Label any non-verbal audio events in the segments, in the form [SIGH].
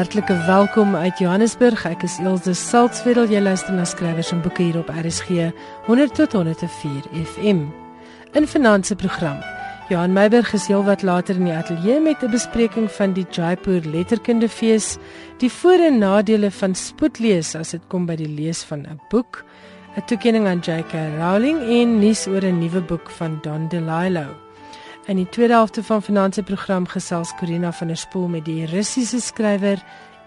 Hartlike welkom uit Johannesburg. Ek is Elsje Salzwetel. Jy luister na skrywers en boeke hier op RSG 100 tot 104 FM. In finansie program. Johan Meiberg is heelwat later in die ateljee met 'n bespreking van die Jaipur Letterkundefees, die voor- en nadele van spoedlees as dit kom by die lees van 'n boek, 'n toekenning aan J.K. Rowling en nuus oor 'n nuwe boek van Don DeLillo. In die tweede helfte van finansie program gesels Corina van der Spool met die Russiese skrywer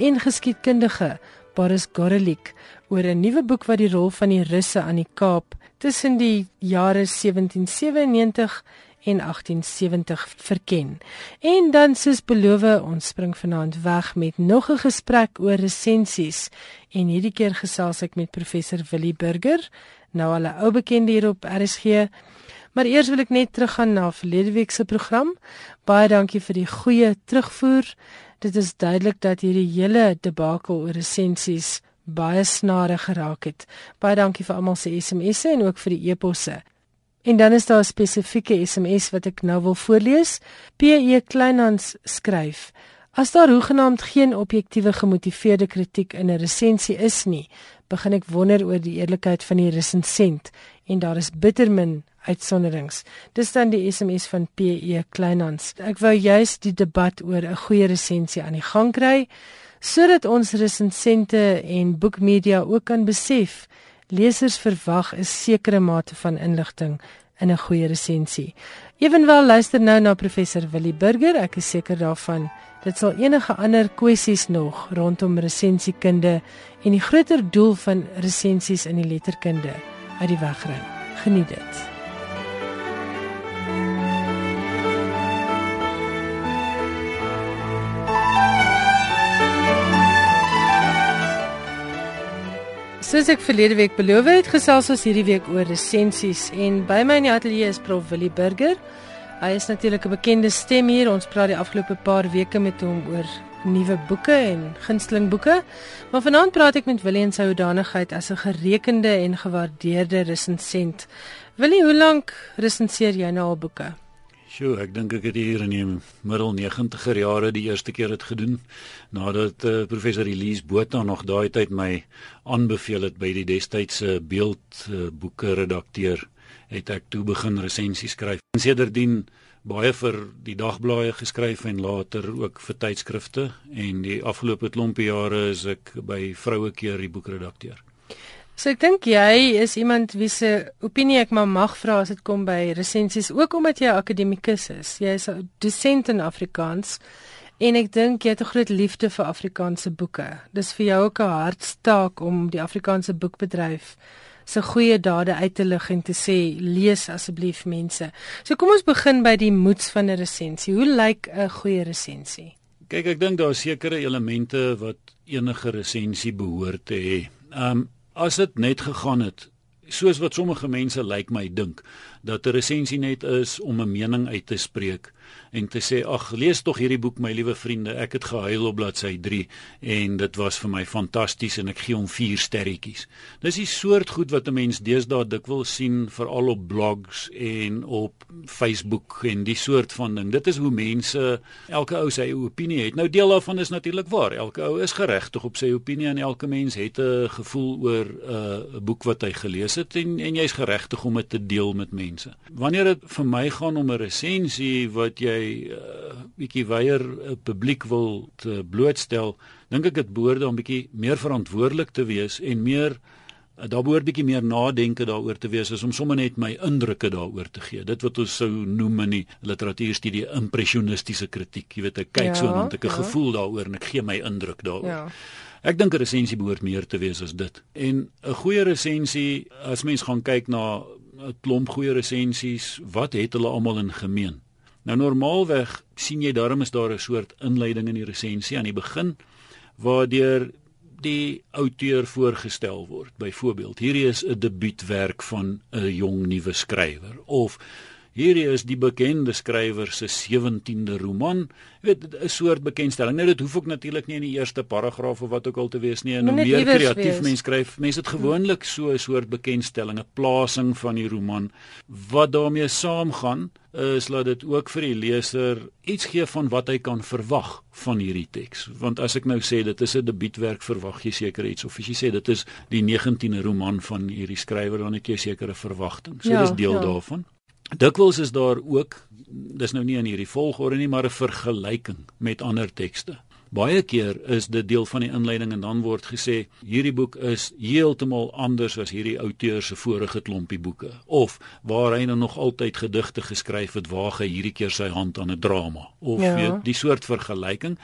en geskiedkundige Boris Gorelik oor 'n nuwe boek wat die rol van die Russe aan die Kaap tussen die jare 1797 en 1870 verken. En dan soos beloof, ons spring vanaand weg met nog 'n gesprek oor resensies en hierdie keer gesels ek met professor Willie Burger, nou al 'n ou bekende hier op RSG. Maar eers wil ek net teruggaan na verlede week se program. Baie dankie vir die goeie terugvoer. Dit is duidelik dat hierdie hele debakel oor resensies baie snare geraak het. Baie dankie vir almal se SMS'e en ook vir die e-posse. En dan is daar 'n spesifieke SMS wat ek nou wil voorlees. PE Kleinhans skryf: As daar hoegenaamd geen objektiewe gemotiveerde kritiek in 'n resensie is nie, begin ek wonder oor die eerlikheid van die resensent en daar is bitter min uitsonderings. Dis dan die SMS van PE Kleinhans. Ek wou juis die debat oor 'n goeie resensie aan die gang kry sodat ons resensente en boekmedia ook kan besef lesers verwag 'n sekere mate van inligting in 'n goeie resensie. Ewenwel luister nou na professor Willie Burger, ek is seker daarvan dit sal enige ander kwessies nog rondom resensiekunde en die groter doel van resensies in die letterkunde uit die weg ry. Geniet dit. Soos ek verlede week beloof het, gesels ons hierdie week oor resensies en by my in die ateljee is Prof Willie Burger. Hy is natuurlik 'n bekende stem hier. Ons praat die afgelope paar weke met hom oor nuwe boeke en gunsteling boeke. Maar vanaand praat ek met Willie in sy hoedanigheid as 'n gerekende en gewaardeerde resensent. Willie, hoe lank resenseer jy nou al boeke? Sjoe, ek dink ek het hier in die middel 90er jare die eerste keer dit gedoen nadat uh, professor Elise Botha nog daai tyd my aanbeveel het by die destydse beeldboeke uh, redakteur het ek toe begin resensies skryf. En sedertdien baie vir die dagblaaie geskryf en later ook vir tydskrifte en die afgelope klompie jare is ek by Vrouekeer die boekredakteur. So ek dink jy is iemand wie se opinie ek maar mag vra as dit kom by resensies ook omdat jy 'n akademikus is. Jy is 'n dosent in Afrikaans en ek dink jy het 'n groot liefde vir Afrikaanse boeke. Dis vir jou ook 'n hartstaak om die Afrikaanse boekbedryf se goeie dade uit te lig en te sê lees asseblief mense. So kom ons begin by die moeds van 'n resensie. Hoe lyk 'n goeie resensie? Kyk, ek dink daar is sekere elemente wat enige resensie behoort te hê. Um as dit net gegaan het soos wat sommige mense lyk like my dink dat 'n resensie net is om 'n mening uit te spreek en te sê ag lees tog hierdie boek my liewe vriende ek het gehuil op bladsy 3 en dit was vir my fantasties en ek gee hom 4 sterretjies. Dis die soort goed wat 'n mens deesdae dikwels sien veral op blogs en op Facebook en die soort van ding. Dit is hoe mense elke ou sy opinie het. Nou deel daarvan is natuurlik waar. Elke ou is geregtig op sy opinie en elke mens het 'n gevoel oor uh, 'n uh, boek wat hy gelees het en en jy's geregtig om dit te deel met mense mense. Wanneer dit vir my gaan om 'n resensie wat jy uh, bietjie weier 'n uh, publiek wil blootstel, dink ek dit behoort om bietjie meer verantwoordelik te wees en meer uh, daar behoort bietjie meer nadenke daaroor te wees as om sommer net my indrukke daaroor te gee. Dit wat ons sou noem in die literatuurstudie impressionistiese kritiek. Jy weet, ek kyk ja, so en ek 'n ja. gevoel daaroor en ek gee my indruk daaroor. Ja. Ek dink 'n resensie behoort meer te wees as dit. En 'n goeie resensie, as mens gaan kyk na 'n klomp goeie resensies. Wat het hulle almal in gemeen? Nou normaalweg sien jy daarom is daar 'n soort inleiding in die resensie aan die begin waardeur die outeur voorgestel word. Byvoorbeeld, hierdie is 'n debuutwerk van 'n jong nuwe skrywer of hierdie is die bekende skrywer se 17de roman. Jy weet 'n soort bekendstelling. Nou dit hoef ook natuurlik nie in die eerste paragraaf of wat ook al te wees nie. En hoe meer kreatief mens skryf, mense dit gewoonlik so 'n soort bekendstelling, 'n plasing van die roman wat daarmee saamgaan is laat dit ook vir die leser iets gee van wat hy kan verwag van hierdie teks. Want as ek nou sê dit is 'n debuutwerk, verwag jy seker iets of as jy sê dit is die 19de roman van hierdie skrywer, dan het jy sekere verwagtinge. So ja, dis deel ja. daarvan. Dikwels is daar ook dis nou nie in hierdie volgorde nie, maar 'n vergelyking met ander tekste. Baie keer is dit deel van die inleiding en dan word gesê hierdie boek is heeltemal anders as hierdie outeur se vorige klompie boeke of waar hy nou nog altyd gedigte geskryf het waar hy hierdie keer sy hand aan 'n drama of ja. weet die soort vergelyking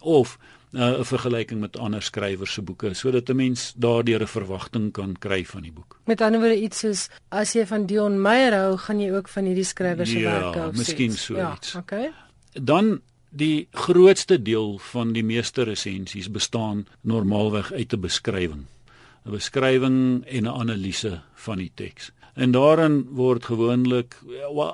of 'n uh, vergelyking met ander skrywers se boeke sodat 'n mens daardeur 'n verwagting kan kry van die boek. Met ander woorde iets soos as jy van Dion Meyer hou, gaan jy ook van hierdie skrywer se ja, werke hou. Ja, miskien so iets. Ja, okay. Dan Die grootste deel van die meeste resensies bestaan normaalweg uit 'n beskrywing. 'n Beskrywing en 'n analise van die teks. En daarin word gewoonlik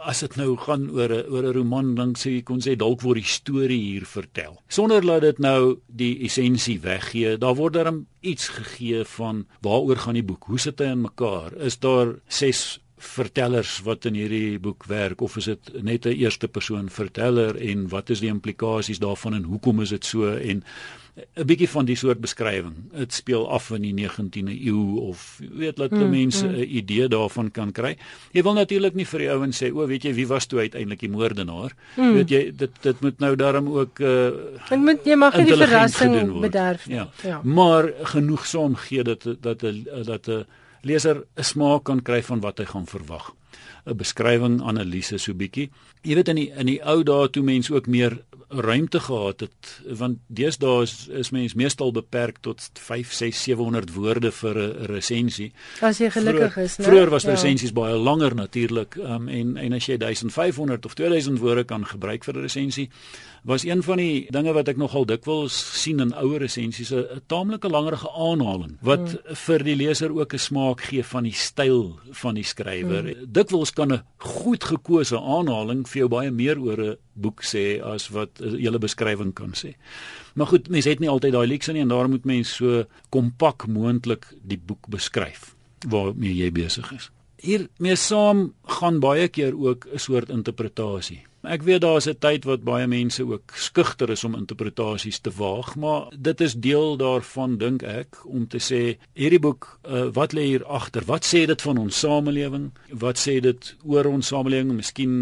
as dit nou gaan oor 'n oor 'n roman dan sê jy kon sê dalk word die storie hier vertel. Sonder dat dit nou die essensie weggee, daar word dan iets gegee van waaroor gaan die boek? Hoe sit hy in mekaar? Is daar ses vertellers wat in hierdie boek werk of is dit net 'n eerste persoon verteller en wat is die implikasies daarvan en hoekom is dit so en 'n bietjie van die soort beskrywing. Dit speel af in die 19de eeu of weet laat hmm, mense 'n hmm. idee daarvan kan kry. Jy wil natuurlik nie vir die ouens sê o, weet jy wie was toe uiteindelik die moordenaar? Hmm. Weet jy dit dit moet nou daarom ook uh Dit moet jy mag nie die verrassing bederf nie. Ja. ja. Maar genoegsaam gee dit dat dat 'n leser 'n smaak kan kry van wat hy gaan verwag. 'n Beskrywing, analises so bietjie. Jy weet in die in die ou dae toe mense ook meer ruimte gehad het want deesdae is, is mens meestal beperk tot 5, 6, 700 woorde vir 'n resensie. As jy gelukkig vroeger, is, né? Vroeger was ja. resensies baie langer natuurlik, um, en en as jy 1500 of 2000 woorde kan gebruik vir 'n resensie, was een van die dinge wat ek nogal dikwels sien in ouer resensies 'n taamlike langerige aanhaling wat hmm. vir die leser ook 'n smaak gee van die styl van die skrywer. Hmm. Dikwels kan 'n goed gekose aanhaling vir jou baie meer oor 'n boek sê as wat hele beskrywing kan sê. Maar goed, mense het nie altyd daai leeks nie en daarom moet mens so kompak moontlik die boek beskryf waarmee jy besig is. Hier mee saam gaan baie keer ook 'n soort interpretasie. Ek weet daar's 'n tyd wat baie mense ook skugter is om interpretasies te waag, maar dit is deel daarvan dink ek om te sê hierdie boek, uh, wat lê hier agter? Wat sê dit van ons samelewing? Wat sê dit oor ons samelewing? Miskien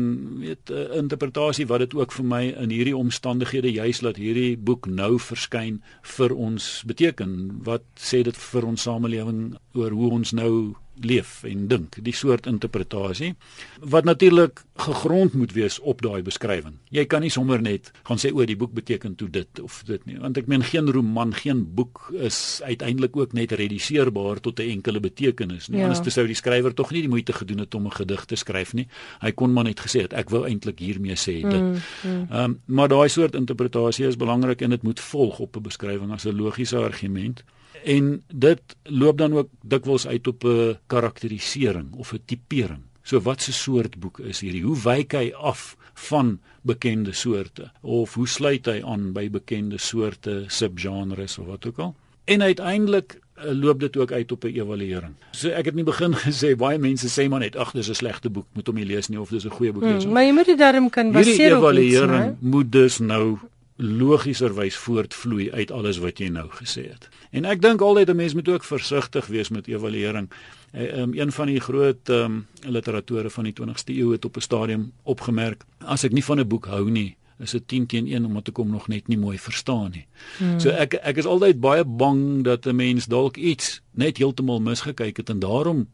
weet 'n uh, interpretasie wat dit ook vir my in hierdie omstandighede juis laat hierdie boek nou verskyn vir ons beteken. Wat sê dit vir ons samelewing oor hoe ons nou leef en dink, die soort interpretasie wat natuurlik gegrond moet wees op daai beskrywing. Jy kan nie sommer net gaan sê o, die boek beteken toe dit of dit nie, want ek meen geen roman, geen boek is uiteindelik ook net rediseerbaar tot 'n enkele betekenis nie. Ja. Anders sou die skrywer tog nie die moeite gedoen het om 'n gedig te skryf nie. Hy kon maar net gesê het ek wou eintlik hiermee sê dit. Mm, mm. Ehm mm, um, maar daai soort interpretasie is belangrik en dit moet volg op 'n beskrywing as 'n logiese argument en dit loop dan ook dikwels uit op 'n karakterisering of 'n tipering. So wat 'n soort boek is hierdie? Hoe wyk hy af van bekende soorte of hoe sluit hy aan by bekende soorte subgenres of wat ook al? En uiteindelik eh, loop dit ook uit op 'n evaluering. So ek het nie begin [LAUGHS] gesê baie mense sê maar net ag dis 'n slegte boek, moet hom nie lees nie of dis 'n goeie boek lees. Hmm, maar jy moet dit daarom kan baseer op iets, né? Die evaluering moet dus nou logieserwys voortvloei uit alles wat jy nou gesê het. En ek dink altyd 'n mens moet ook versigtig wees met evaluering. Um, een van die groot um, literatore van die 20ste eeu het op 'n stadium opgemerk as ek nie van 'n boek hou nie, is dit 10 teen 1 omdat ek hom nog net nie mooi verstaan nie. Hmm. So ek ek is altyd baie bang dat 'n mens dalk iets net heeltemal misgekyk het en daarom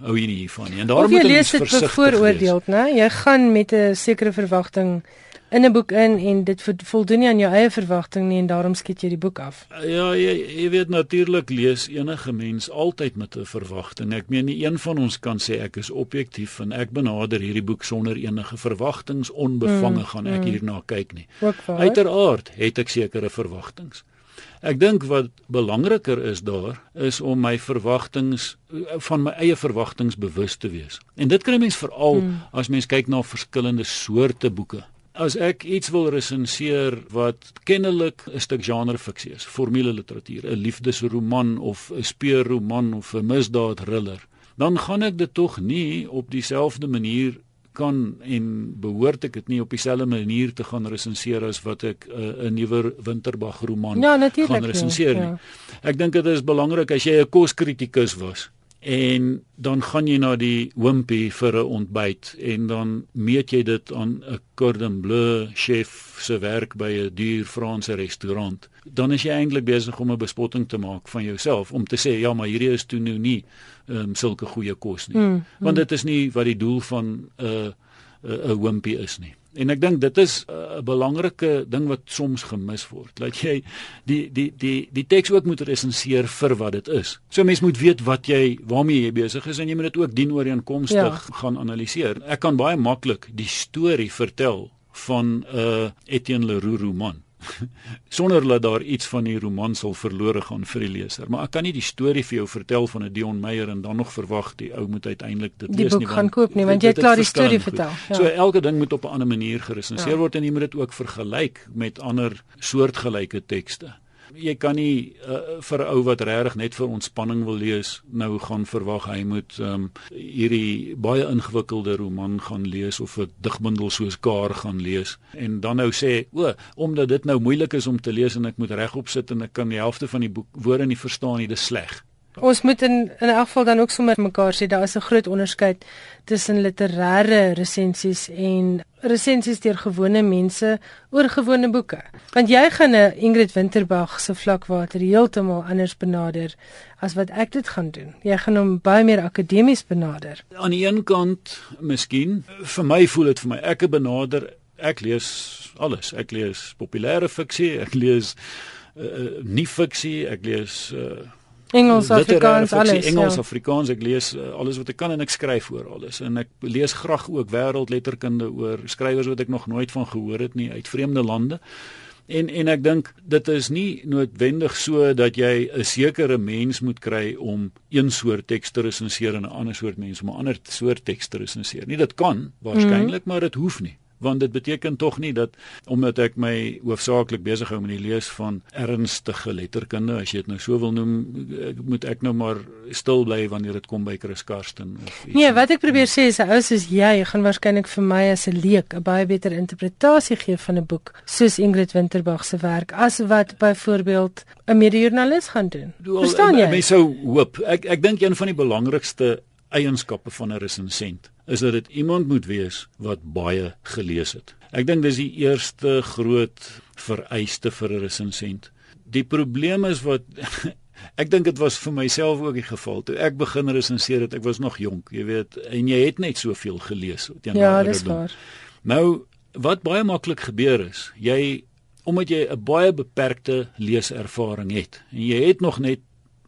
hou jy nie hiervan nie. En daarom moet jy lees dit bevooroordeeld, né? Jy gaan met 'n sekere verwagting in 'n boek in en dit voldoen nie aan jou eie verwagting nie en daarom skiet jy die boek af. Ja, jy, jy weet natuurlik lees enige mens altyd met 'n verwagting. Ek meen nie een van ons kan sê ek is objektief en ek benader hierdie boek sonder enige verwagtings, onbevange mm, gaan ek mm. hierna kyk nie. Uiteraard het ek sekere verwagtinge. Ek dink wat belangriker is daar is om my verwagtinge van my eie verwagtinge bewus te wees. En dit kry mens veral hmm. as mens kyk na verskillende soorte boeke. As ek iets wil resenseer wat kennelik 'n stuk genrefiksie is, formule literatuur, 'n liefdesroman of 'n speurroman of 'n misdaad thriller, dan gaan ek dit tog nie op dieselfde manier kan en behoort ek dit nie op dieselfde manier te gaan resenseer as wat ek eh, 'n uh, nuwe Winterbag roman ja, gaan resenseer nie. Ja. Ek dink dit is belangrik as jy 'n koskritikus was en dan gaan jy na die Wimpy vir 'n ontbyt en dan meet jy dit aan 'n cordon bleu chef se werk by 'n duur Franse restaurant. Dan is jy eintlik besig om 'n bespotting te maak van jouself om te sê ja maar hierdie is toe nou nie um, sulke goeie kos nie. Mm, mm. want dit is nie wat die doel van 'n uh, 'n uh, wimpie is nie en ek dink dit is 'n uh, belangrike ding wat soms gemis word. Dat jy die die die die teks ook moet resenseer vir wat dit is. So mens moet weet wat jy waarmee jy besig is en jy moet dit ook dien ooreenkomstig ja. gaan analiseer. Ek kan baie maklik die storie vertel van 'n uh, Etienne Leroux roman [LAUGHS] sonder dat daar iets van die roman sal verlore gaan vir die leser. Maar ek kan nie die storie vir jou vertel van 'n Dion Meyer en dan nog verwag die ou moet uiteindelik dit lees nie. Die boek gaan koop nie want jy het klaar die storie vertel. Ja. So elke ding moet op 'n ander manier geresenseer ja. word en jy moet dit ook vergelyk met ander soortgelyke tekste jy kan nie uh, vir ou wat regtig net vir ontspanning wil lees nou gaan verwag hy moet um, hierdie baie ingewikkelde roman gaan lees of 'n digbundel soos Kaar gaan lees. En dan nou sê o omdat dit nou moeilik is om te lees en ek moet regop sit en ek kan die helfte van die boek woorde nie verstaan nie dis sleg Ons moet in in elk geval dan ook sommer mekaar sê daar is 'n groot onderskeid tussen literêre resensies en resensies deur gewone mense oor gewone boeke. Want jy gaan 'n Ingrid Winterbag se vlakwater heeltemal anders benader as wat ek dit gaan doen. Jy gaan hom baie meer akademies benader. Aan die een kant, miskien, vir my voel dit vir my ek benader ek lees alles. Ek lees populêre fiksie, ek lees uh, nie fiksie, ek lees uh, Engels, Afrikaans, alles. Engels, ja. Afrikaans, ek lees uh, alles wat ek kan en ek skryf oor alles. En ek lees graag ook wêreldletterkunde oor skrywers wat ek nog nooit van gehoor het nie uit vreemde lande. En en ek dink dit is nie noodwendig so dat jy 'n sekere mens moet kry om een soort teks te resenseer en 'n ander soort mens om 'n ander soort teks te resenseer. Nie dit kan waarskynlik, mm. maar dit hoef nie want dit beteken tog nie dat omdat ek my hoofsaaklik besig hou met die lees van ernstige letterkunde as jy dit nou so wil noem moet ek nou maar stil bly wanneer dit kom by Chris Karsten of iets Nee wat ek probeer sê is ou soos jy gaan waarskynlik vir my as 'n leek 'n baie beter interpretasie gee van 'n boek soos Ingrid Winterbag se werk as wat byvoorbeeld 'n mede-joernalis gaan doen. Verstaan jy? Mens sou hoop. Ek ek dink een van die belangrikste eienskappe van 'n resensent is dat dit iemand moet wees wat baie gelees het. Ek dink dis die eerste groot vereiste vir 'n resensent. Die probleem is wat [LAUGHS] ek dink dit was vir myself ook die geval toe ek begin resenseer het. Ek was nog jonk, jy weet, en jy het net soveel gelees Ja, dis waar. Nou wat baie maklik gebeur is, jy omdat jy 'n baie beperkte leeservaring het en jy het nog net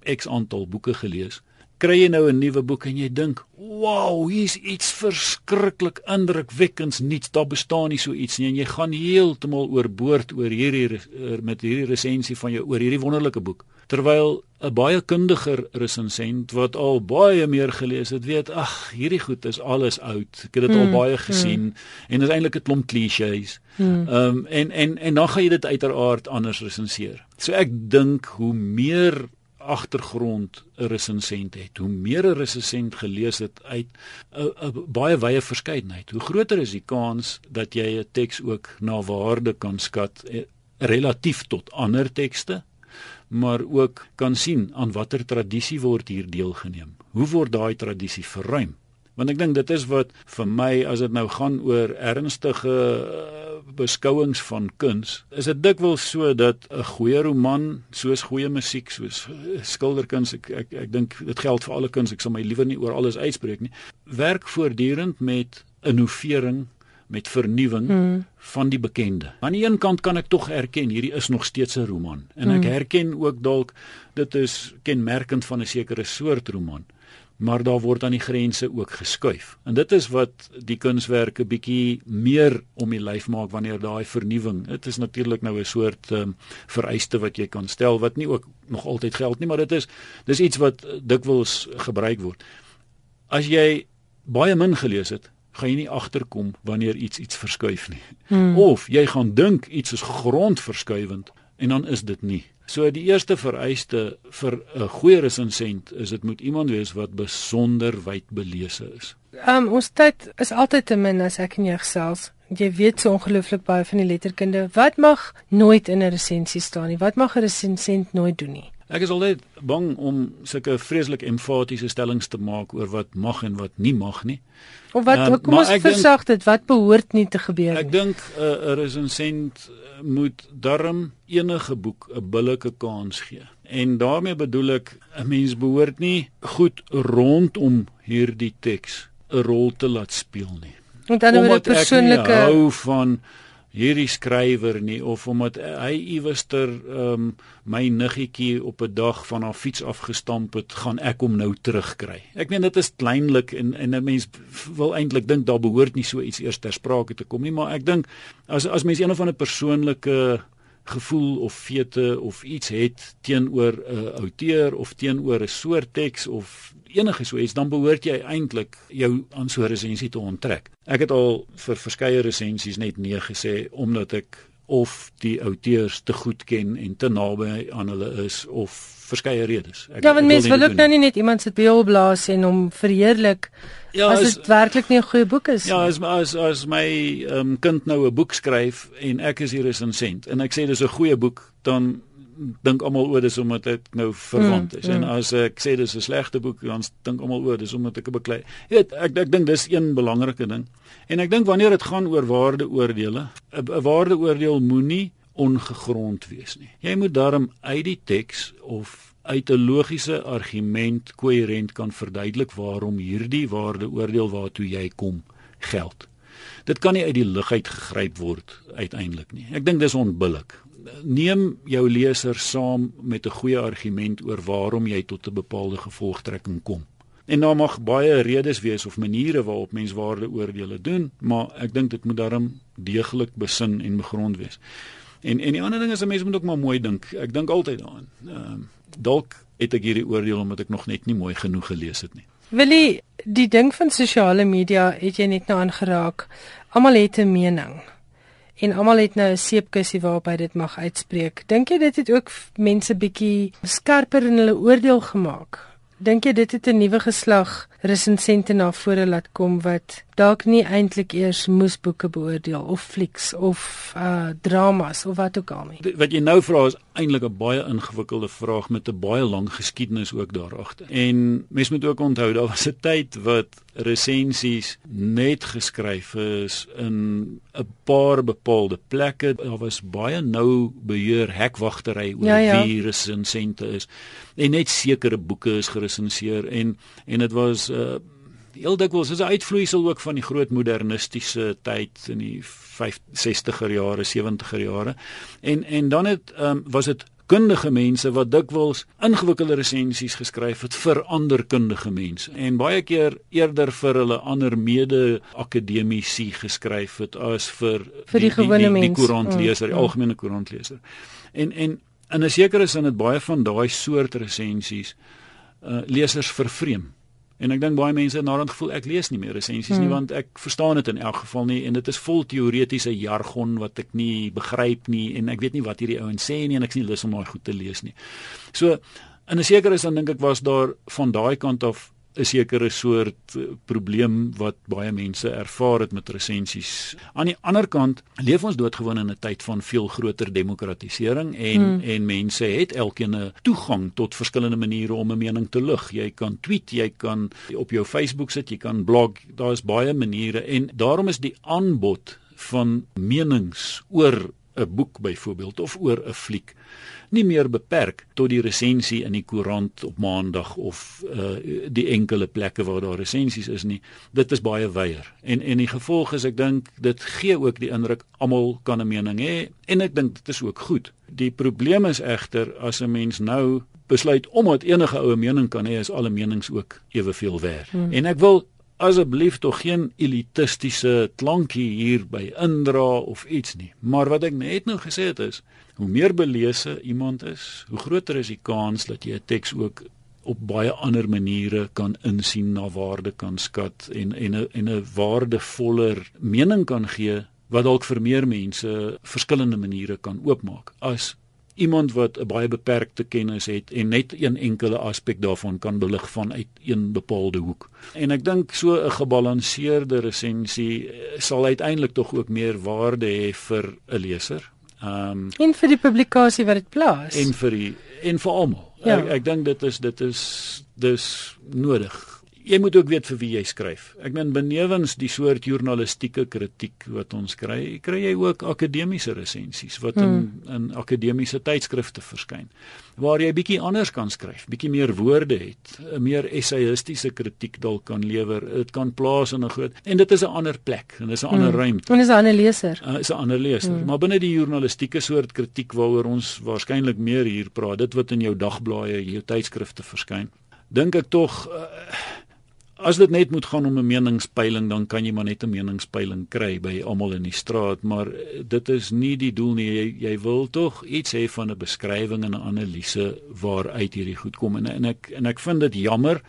X aantal boeke gelees kry jy nou 'n nuwe boek en jy dink, "Wow, hier's iets verskriklik indrukwekkends nuuts. Daar bestaan nie so iets nie." En jy gaan heeltemal oorboord oor hierdie met hierdie resensie van jou oor hierdie wonderlike boek. Terwyl 'n baie kundiger resensent wat al baie meer gelees het, weet, "Ag, hierdie goed is alles oud. Ek het dit hmm, al baie gesien hmm. en dit is eintlik 'n klomp klisjées." Hmm. Ehm um, en en en dan gaan jy dit uiteraard anders resenseer. So ek dink hoe meer agtergrond 'n resensent het, hoe meer 'n resensent gelees het uit 'n baie wye verskeidenheid, hoe groter is die kans dat jy 'n teks ook na waarde kan skat eh, relatief tot ander tekste, maar ook kan sien aan watter tradisie word hier deelgeneem. Hoe word daai tradisie verruim? Want ek dink dit is wat vir my as dit nou gaan oor ernstige beskouings van kuns, is dit dikwels so dat 'n goeie roman, soos goeie musiek, soos skilderkuns, ek ek ek dink dit geld vir alle kuns, ek sal my liewer nie oor alles uitspreek nie, werk voortdurend met innovering met vernuwing hmm. van die bekende. Aan die een kant kan ek tog erken hierdie is nog steeds 'n roman en ek hmm. herken ook dalk dit is kenmerkend van 'n sekere soort roman. Maar daar word aan die grense ook geskuif. En dit is wat die kunswerke bietjie meer om die lyf maak wanneer daai vernuwing. Dit is natuurlik nou 'n soort um, vereiste wat jy kan stel wat nie ook nog altyd geld nie, maar dit is dis iets wat dikwels gebruik word. As jy baie min gelees het, gaan jy nie agterkom wanneer iets iets verskuif nie. Hmm. Of jy gaan dink iets is grondverskuivend en dan is dit nie. So die eerste vereiste vir 'n goeie resensent is dit moet iemand wees wat besonder wyd belese is. Um ons tyd is altyd te min as ek en jy gesels. Jy weet so ongelooflik baie van die letterkunde. Wat mag nooit in 'n resensie staan nie? Wat mag 'n resensent nooit doen nie? Ek is altyd bang om sulke vreeslik emfatiese stellings te maak oor wat mag en wat nie mag nie. Of wat um, kom ons versag dit wat behoort nie te gebeur nie. Ek dink 'n uh, resensent moet darm enige boek 'n billike kans gee. En daarmee bedoel ek 'n mens behoort nie goed rondom hierdie teks 'n rol te laat speel nie. Want dan word persoonlike hou van hierdie skrywer nie of omdat hy iewerster ehm um, my niggetjie op 'n dag van haar fiets afgestamp het, gaan ek hom nou terugkry. Ek meen dit is kleinlik en en 'n mens wil eintlik dink daar behoort nie so iets eers ter sprake te kom nie, maar ek dink as as mens een of ander persoonlike gevoel of fete of iets het teenoor 'n uh, outeur of teenoor 'n soort teks of enige so iets dan behoort jy eintlik jou aan so 'n resensie te onttrek. Ek het al vir verskeie resensies net nee gesê omdat ek of die outeurs te goed ken en te naby aan hulle is of verskeie redes. Ek, ja, want mense wil ook nou nie net iemand se beeld blaas en hom verheerlik ja, as dit werklik nie 'n goeie boek is. Ja, as as as my um, kind nou 'n boek skryf en ek is hier as 'n sent en ek sê dis 'n goeie boek, dan dink almal oor dis omdat dit nou verwant is. Mm, mm. En as ek sê dis 'n slegte boek, dan dink almal oor dis omdat ek 'n beklei. Jy weet, ek ek dink dis een belangrike ding. En ek dink wanneer dit gaan oor waardeoordele, 'n waardeoordeel moenie ongegrond wees nie. Jy moet daarom uit die teks of uit 'n logiese argument koherent kan verduidelik waarom hierdie waardeoordeel waartoe jy kom geld. Dit kan nie uit die lug uit gegryp word uiteindelik nie. Ek dink dis onbillik neem jou leser saam met 'n goeie argument oor waarom jy tot 'n bepaalde gevolgtrekking kom. En daar mag baie redes wees of maniere waarop mens waardeoordele doen, maar ek dink dit moet daarom deeglik besin en begrond wees. En en die ander ding is 'n mens moet ook maar mooi dink. Ek dink altyd daaraan. Ehm uh, dalk het ek hierdie oordeel omdat ek nog net nie mooi genoeg gelees het nie. Willie, die ding van sosiale media het jy net nou aangeraak. Almal het 'n mening en almal het nou 'n seepkussie waarop hy dit mag uitspreek. Dink jy dit het ook mense bietjie skerper in hulle oordeel gemaak? Dink jy dit het 'n nuwe geslag resensente na vore laat kom wat dalk nie eintlik eers moes boeke beoordeel of flieks of uh dramas of wat ook al nie. Wat jy nou vra is eintlik 'n baie ingewikkelde vraag met 'n baie lang geskiedenis ook daar agter. En mens moet ook onthou daar was 'n tyd wat resensies net geskryf is in 'n paar bepaalde plekke. Daar was baie nou beheer hekwagtery oor ja, ja. wie resensente is. En net sekere boeke is geresenseer en en dit was uh heel dikwels is 'n uitvloeisel ook van die groot modernistiese tyd in die 50er jare, 70er jare. En en dan het um, was dit kundige mense wat dikwels ingewikkelde resensies geskryf het vir ander kundige mense en baie keer eerder vir hulle ander mede akademici geskryf het as vir vir die, die gewone mense, die koerantleser, die mm, mm. algemene koerantleser. En en in 'n sekere sin het baie van daai soort resensies uh, lesers vervreem. En ek dink baie mense het naderhand gevoel ek lees nie meer resensies hmm. nie want ek verstaan dit in elk geval nie en dit is vol teoretiese jargon wat ek nie begryp nie en ek weet nie wat hierdie ouens sê nie en ek nie lus om daai goed te lees nie. So in 'n sekere sin dink ek was daar van daai kant af 'n sekere soort eh, probleem wat baie mense ervaar het met resensies. Aan die ander kant leef ons doodgewoon in 'n tyd van veel groter demokratisering en hmm. en mense het elkeen 'n toegang tot verskillende maniere om 'n mening te lig. Jy kan tweet, jy kan op jou Facebook sit, jy kan blog, daar is baie maniere en daarom is die aanbod van menings oor 'n boek byvoorbeeld of oor 'n fliek nie meer beperk tot die resensie in die koerant op maandag of uh, die enkele plekke waar daar resensies is nie dit is baie wyer en en die gevolg is ek dink dit gee ook die indruk almal kan 'n mening hê en ek dink dit is ook goed die probleem is egter as 'n mens nou besluit omdat enige oue mening kan hê is alle menings ook eweveel werd. Hmm. En ek wil asseblief tog geen elitistiese klankie hier by indra of iets nie. Maar wat ek net nou gesê het is, hoe meer belese iemand is, hoe groter is die kans dat jy 'n teks ook op baie ander maniere kan insien na waarde kan skat en en en 'n waardevoller mening kan gee wat dalk vir meer mense verskillende maniere kan oopmaak as iemand wat 'n baie beperkte kennis het en net een enkele aspek daarvan kan belig vanuit een bepaalde hoek. En ek dink so 'n gebalanseerde resensie sal uiteindelik tog ook meer waarde hê vir 'n leser. Ehm um, en vir die publikasie wat dit plaas. En vir die en vir almal. Ja. Ek ek dink dit is dit is dis nodig. Jy moet ook weet vir wie jy skryf. Ek meen benewens die soort journalistieke kritiek wat ons kry, kry jy ook akademiese resensies wat in hmm. in akademiese tydskrifte verskyn waar jy bietjie anders kan skryf, bietjie meer woorde het, 'n meer essayistiese kritiek dalk kan lewer. Dit kan plaas in 'n groot en dit is 'n ander plek en dis 'n ander hmm. ruimte. En dis 'n ander leser. Uh, is 'n ander leser. Hmm. Maar binne die journalistieke soort kritiek waaroor ons waarskynlik meer hier praat, dit wat in jou dagblaaie, jou tydskrifte verskyn, dink ek tog uh, as dit net moet gaan om 'n meningspeiling dan kan jy maar net 'n meningspeiling kry by almal in die straat maar dit is nie die doel nie. Jy, jy wil tog iets hê van 'n beskrywing en 'n analise waaruit hierdie goed kom. En, en ek en ek vind dit jammer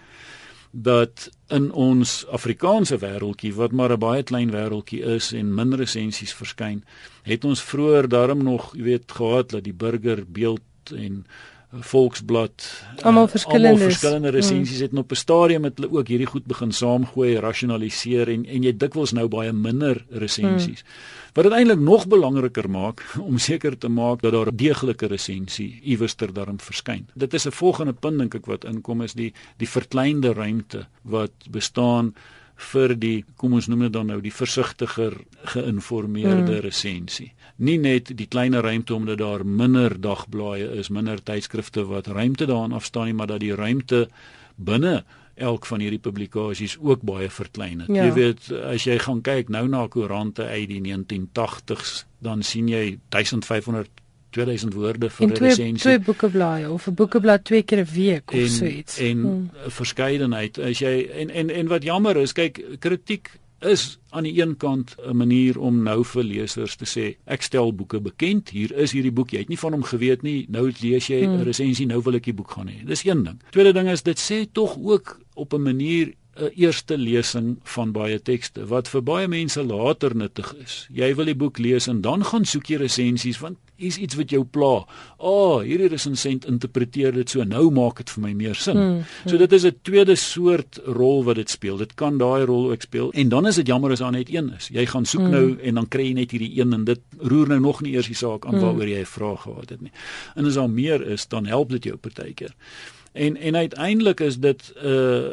dat in ons Afrikaanse wêreldjie wat maar 'n baie klein wêreldjie is en min resensies verskyn het ons vroeër daarom nog jy weet gehad dat die burger beeld en Volksblad almal verskillende almal verskillende resensies het op 'n stadium met hulle ook hierdie goed begin saamgooi, rasionaliseer en en jy dikwels nou baie minder resensies. Hmm. Wat dit eintlik nog belangriker maak [LAUGHS] om seker te maak dat daar 'n deeglike resensie iewers ter daarin verskyn. Dit is 'n volgende punt dink ek wat inkom is die die verkleinde ruimte wat bestaan vir die kom ons noem dit dan nou die versigtiger geïnformeerde hmm. resensie nie net die kleiner ruimte omdat daar minder dagblaaie is, minder tydskrifte wat ruimte daarin afstaan nie, maar dat die ruimte binne elk van hierdie publikasies ook baie verklein het. Ja. Jy weet, as jy gaan kyk nou na koerante uit die 1980s, dan sien jy 1500 2000 woorde vir 'n resensie. Twee boekeblaaie of 'n boekeblad twee keer 'n week of so iets. En hmm. verskeidenheid. As jy en en en wat jammer is, kyk, kritiek is aan die een kant 'n manier om nou vir lesers te sê ek stel boeke bekend hier is hierdie boek jy het nie van hom geweet nie nou lees jy 'n hmm. resensie nou wil ek die boek gaan hê dis een ding tweede ding is dit sê tog ook op 'n manier 'n eerste lesing van baie tekste wat vir baie mense later nuttig is jy wil die boek lees en dan gaan soek jy resensies want is iets wat jou pla. O, oh, hierdie resensent interpreteer dit so. Nou maak dit vir my meer sin. Hmm, hmm. So dit is 'n tweede soort rol wat dit speel. Dit kan daai rol ook speel. En dan is dit jammer as daar net een is. Jy gaan soek hmm. nou en dan kry jy net hierdie een en dit roer nou nog nie eers die saak aan hmm. waaroor jy 'n vraag gehad het nie. En as daar meer is, dan help dit jou partykeer. En en uiteindelik is dit 'n uh,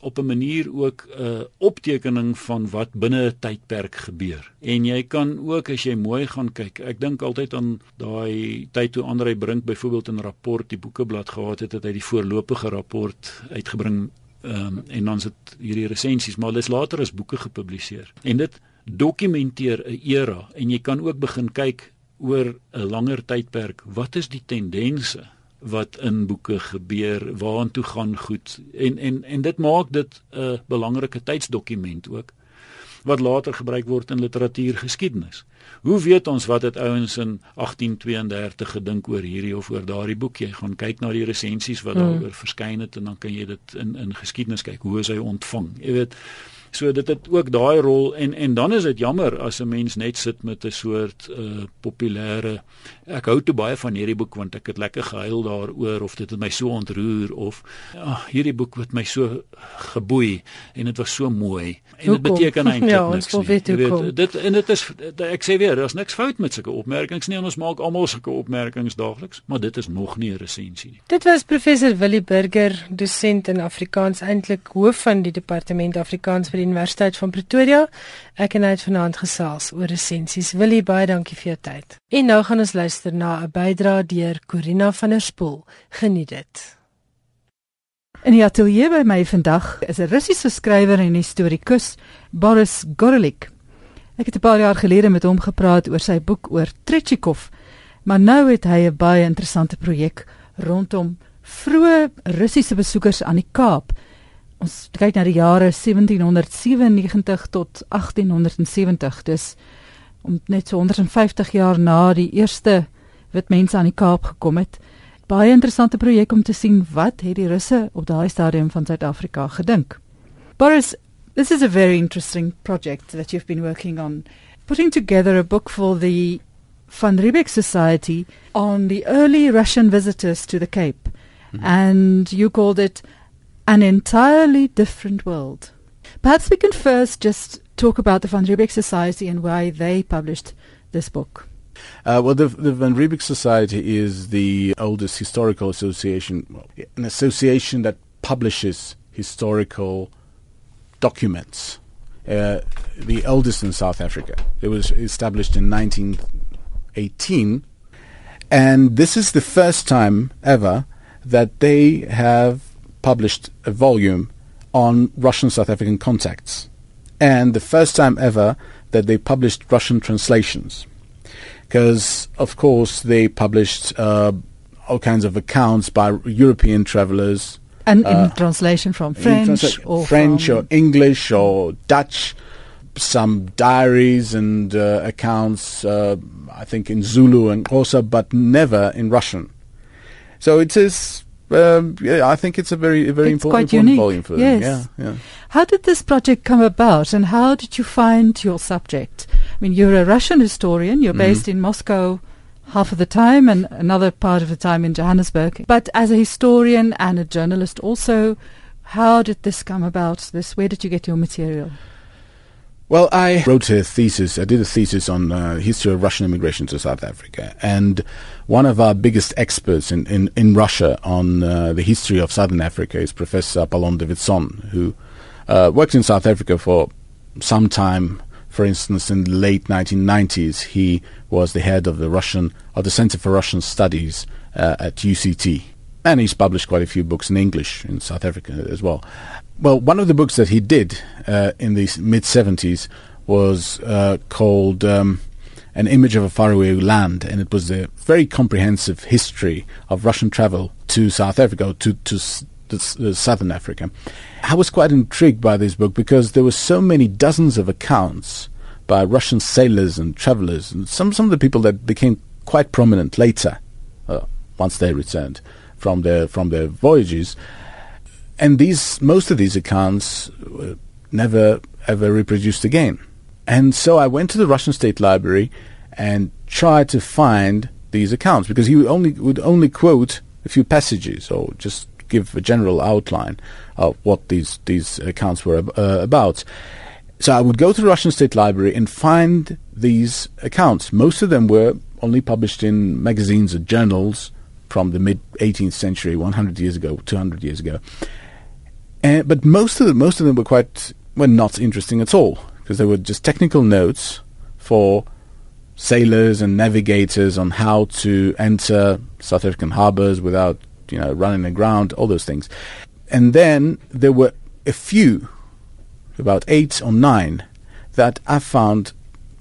op 'n manier ook 'n uh, optekening van wat binne 'n tydperk gebeur. En jy kan ook as jy mooi gaan kyk, ek dink altyd aan daai tyd toe Andrei Brink byvoorbeeld 'n rapport die boekeblad gehad het, het hy die voorlopige rapport uitgebring um, en dan sit hierdie resensies, maar hulle is later as boeke gepubliseer. En dit dokumenteer 'n era en jy kan ook begin kyk oor 'n langer tydperk, wat is die tendense? Wat in boeke gebeur, waartoe gaan goed en en en dit maak dit 'n belangrike tydsdokument ook wat later gebruik word in literatuurgeskiedenis. Hoe weet ons wat het ouens in 1832 gedink oor hierdie of oor daardie boek? Jy gaan kyk na die resensies wat hmm. daaroor verskyn het en dan kan jy dit in in geskiedenis kyk hoe is hy ontvang. Jy weet So dit het ook daai rol en en dan is dit jammer as 'n mens net sit met 'n soort uh populêre ek hou te baie van hierdie boek want ek het lekker gehuil daaroor of dit het my so ontroer of ja, hierdie boek het my so geboei en dit was so mooi en dit beteken [LAUGHS] eintlik ja, niks nie. Weet, weet, dit en dit is ek sê weer daar's niks fout met sulke opmerkings nie ons maak almal sulke opmerkings daagliks maar dit is nog nie 'n resensie nie. Dit was professor Willie Burger dosent in Afrikaans eintlik hoof van die departement Afrikaans vir die Universiteit van Pretoria. Ek en hy het vanaand gesels oor resensies. Willie, baie dankie vir jou tyd. En nou gaan ons luister na 'n bydrae deur Corina van der Spool. Geniet dit. In die ateljee by my vandag is 'n Russiese skrywer en historikus, Boris Gorolik. Ek het 'n paar jaar gelede met hom gepraat oor sy boek oor Tretjikov, maar nou het hy 'n baie interessante projek rondom vroeë Russiese besoekers aan die Kaap. Ons kyk na die jare 1797 tot 1870. Dis om net so 150 jaar na die eerste wit mense aan die Kaap gekom het. Baie interessante projek om te sien wat het die Russe op daai stadium van Suid-Afrika gedink. Boris, this is a very interesting project that you've been working on, putting together a book for the Van Riebeeck Society on the early Russian visitors to the Cape. Mm-hmm. And you called it an entirely different world. Perhaps we can first just talk about the Van Riebeeck Society and why they published this book. Uh, well, the, the, Van Riebeeck Society is the oldest historical association, an association that publishes historical documents. Uh, the oldest in South Africa. It was established in 1918, and this is the first time ever that they have published a volume on Russian South African contacts, and the first time ever that they published Russian translations because, of course, they published uh, all kinds of accounts by European travelers. And in uh, translation from French transla- or French from or English or Dutch, some diaries and uh, accounts, uh, I think in Zulu and Xhosa, but never in Russian. So it is um, yeah, I think it's a very, a very it's important, important volume for yes. them. Yeah, yeah. How did this project come about, and how did you find your subject? I mean, you're a Russian historian. You're mm-hmm. based in Moscow half of the time, and another part of the time in Johannesburg. But as a historian and a journalist, also, how did this come about? This, where did you get your material? Well, I wrote a thesis. I did a thesis on uh, history of Russian immigration to South Africa, and one of our biggest experts in, in, in Russia on uh, the history of Southern Africa is Professor Apollon Davidson, who uh, worked in South Africa for some time. For instance, in the late 1990s, he was the head of the Russian of the Center for Russian Studies uh, at UCT, and he's published quite a few books in English in South Africa as well. Well, one of the books that he did uh, in the mid 70s was uh, called um, An Image of a Faraway Land, and it was a very comprehensive history of Russian travel to South Africa, to, to, to southern Africa. I was quite intrigued by this book because there were so many dozens of accounts by Russian sailors and travelers, and some, some of the people that became quite prominent later, uh, once they returned from their, from their voyages and these most of these accounts were never ever reproduced again. And so I went to the Russian State Library and tried to find these accounts because he would only would only quote a few passages or just give a general outline of what these these accounts were uh, about. So I would go to the Russian State Library and find these accounts. Most of them were only published in magazines or journals from the mid 18th century, 100 years ago, 200 years ago. But most of them, most of them were quite were not interesting at all because they were just technical notes for sailors and navigators on how to enter South African harbors without you know running aground, all those things. And then there were a few, about eight or nine, that I found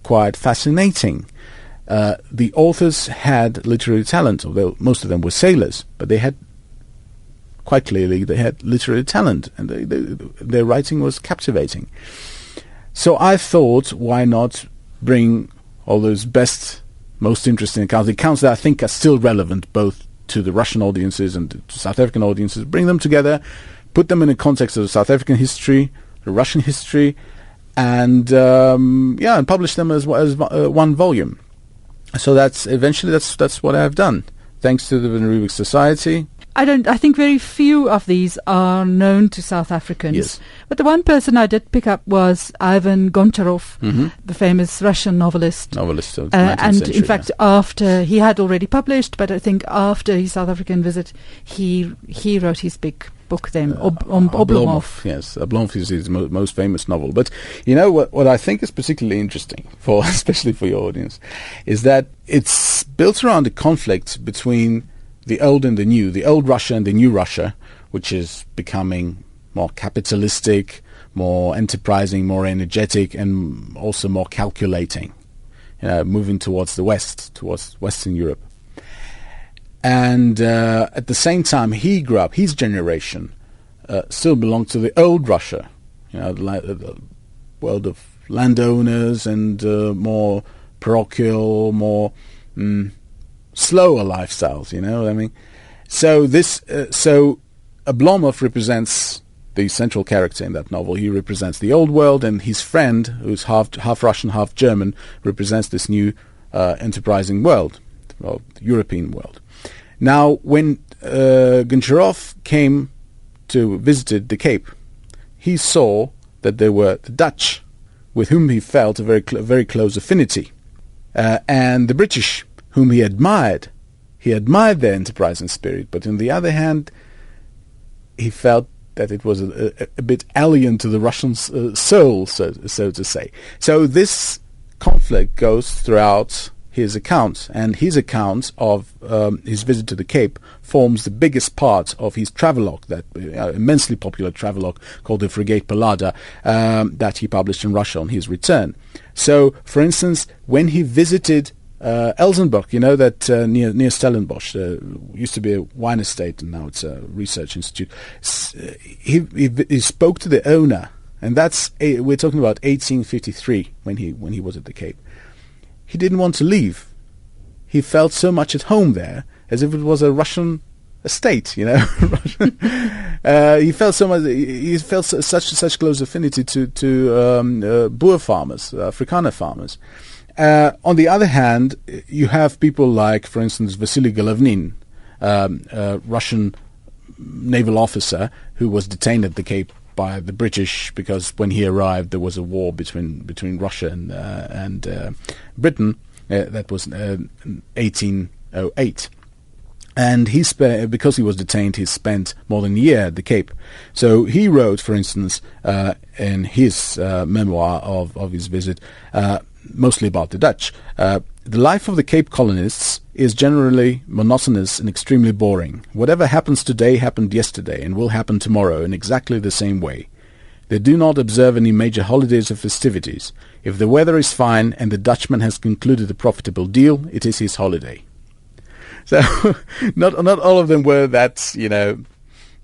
quite fascinating. Uh, the authors had literary talent, although most of them were sailors, but they had quite clearly they had literary talent and they, they, their writing was captivating. So I thought, why not bring all those best, most interesting accounts, the accounts that I think are still relevant both to the Russian audiences and to South African audiences, bring them together, put them in the context of South African history, the Russian history, and um, yeah, and publish them as, as uh, one volume. So that's eventually that's that's what I have done, thanks to the Van Riebeeck Society, I don't. I think very few of these are known to South Africans. Yes. But the one person I did pick up was Ivan Goncharov, mm-hmm. the famous Russian novelist. Novelist of uh, and century, in fact, yeah. after he had already published, but I think after his South African visit, he he wrote his big book then, uh, Ob- um, Oblomov. Yes, Oblomov is his mo- most famous novel. But you know what? What I think is particularly interesting for, [LAUGHS] especially for your audience, is that it's built around a conflict between the old and the new, the old Russia and the new Russia, which is becoming more capitalistic, more enterprising, more energetic, and also more calculating, you know, moving towards the West, towards Western Europe. And uh, at the same time, he grew up, his generation uh, still belonged to the old Russia, you know, the, the world of landowners and uh, more parochial, more mm, slower lifestyles, you know what I mean? So this, uh, so Oblomov represents the central character in that novel. He represents the old world, and his friend, who's half half Russian, half German, represents this new uh, enterprising world, well, European world. Now, when uh, Goncharov came to visited the Cape, he saw that there were the Dutch, with whom he felt a very cl- very close affinity, uh, and the British, whom he admired. He admired their enterprise and spirit, but on the other hand, he felt that it was a, a, a bit alien to the Russian uh, soul, so, so to say. So this conflict goes throughout his account, and his account of um, his visit to the Cape forms the biggest part of his travelogue, that uh, immensely popular travelogue called the Frigate Pallada, um, that he published in Russia on his return. So, for instance, when he visited uh, you know that uh, near near Stellenbosch uh, used to be a wine estate, and now it's a research institute. Uh, he, he, he spoke to the owner, and that's a, we're talking about 1853 when he when he was at the Cape. He didn't want to leave. He felt so much at home there, as if it was a Russian estate, you know. [LAUGHS] [LAUGHS] uh, he felt so much. He felt such such close affinity to to um, uh, Boer farmers, Afrikaner farmers. Uh, on the other hand, you have people like, for instance, Vasily Golovnin, um, a Russian naval officer who was detained at the Cape by the British because when he arrived there was a war between between Russia and uh, and uh, Britain. Uh, that was 1808. Uh, and he spe- because he was detained, he spent more than a year at the Cape. So he wrote, for instance, uh, in his uh, memoir of, of his visit, uh, mostly about the Dutch. Uh, the life of the Cape colonists is generally monotonous and extremely boring. Whatever happens today happened yesterday and will happen tomorrow in exactly the same way. They do not observe any major holidays or festivities. If the weather is fine and the Dutchman has concluded a profitable deal, it is his holiday. [LAUGHS] So, not not all of them were that you know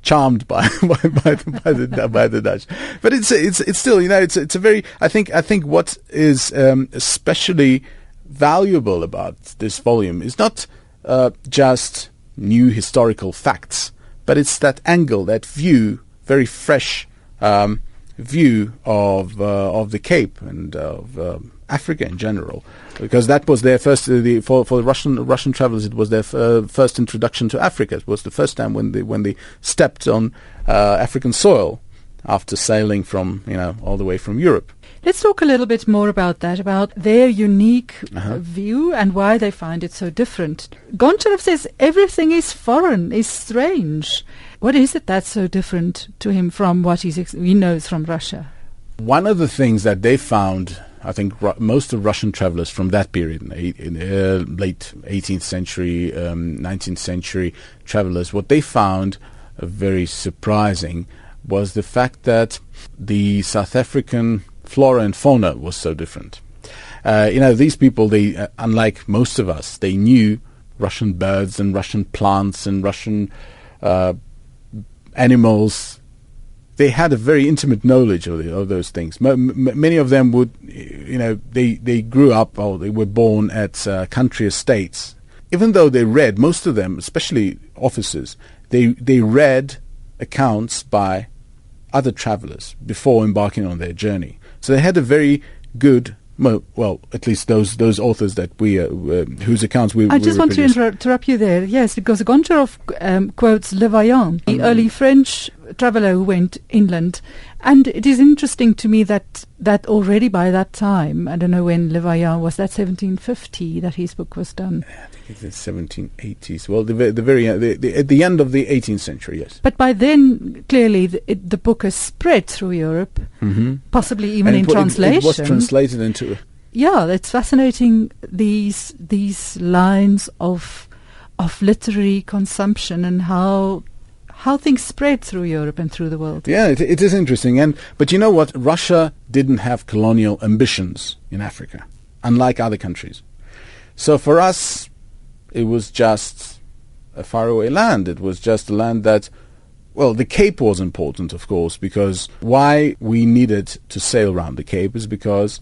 charmed by [LAUGHS] by, by, the, by, the, by the Dutch. But it's it's it's still you know it's it's a very I think I think what is um, especially valuable about this volume is not uh, just new historical facts, but it's that angle, that view, very fresh um, view of uh, of the Cape and of um, Africa in general, because that was their first uh, the, for for the Russian Russian travelers. It was their f- uh, first introduction to Africa. It was the first time when they when they stepped on uh, African soil after sailing from you know all the way from Europe. Let's talk a little bit more about that, about their unique uh-huh. view and why they find it so different. Goncharov says everything is foreign, is strange. What is it that's so different to him from what he's ex- he knows from Russia? One of the things that they found I think ru- most of Russian travelers from that period, in, uh, late 18th century, um, 19th century travelers, what they found uh, very surprising was the fact that the South African flora and fauna was so different. Uh, you know, these people, they, uh, unlike most of us, they knew Russian birds and Russian plants and Russian uh, animals they had a very intimate knowledge of, the, of those things. M- many of them would, you know, they, they grew up or they were born at uh, country estates. Even though they read, most of them, especially officers, they, they read accounts by other travelers before embarking on their journey. So they had a very good well, at least those those authors that we uh, uh, whose accounts we. I just we want to interrupt you there. Yes, because Goncharov um, quotes Le Vaillant, the mm. early French traveller who went inland. And it is interesting to me that, that already by that time, I don't know when Le Vaillant was, that 1750 that his book was done. I think it's the 1780s. Well, the, the very uh, the, the, at the end of the 18th century, yes. But by then, clearly, the, it, the book has spread through Europe, mm-hmm. possibly even in translation. It, it was translated into. Yeah, it's fascinating. These these lines of of literary consumption and how how things spread through Europe and through the world. Yeah, it, it is interesting. And but you know what? Russia didn't have colonial ambitions in Africa, unlike other countries. So for us, it was just a faraway land. It was just a land that, well, the Cape was important, of course, because why we needed to sail around the Cape is because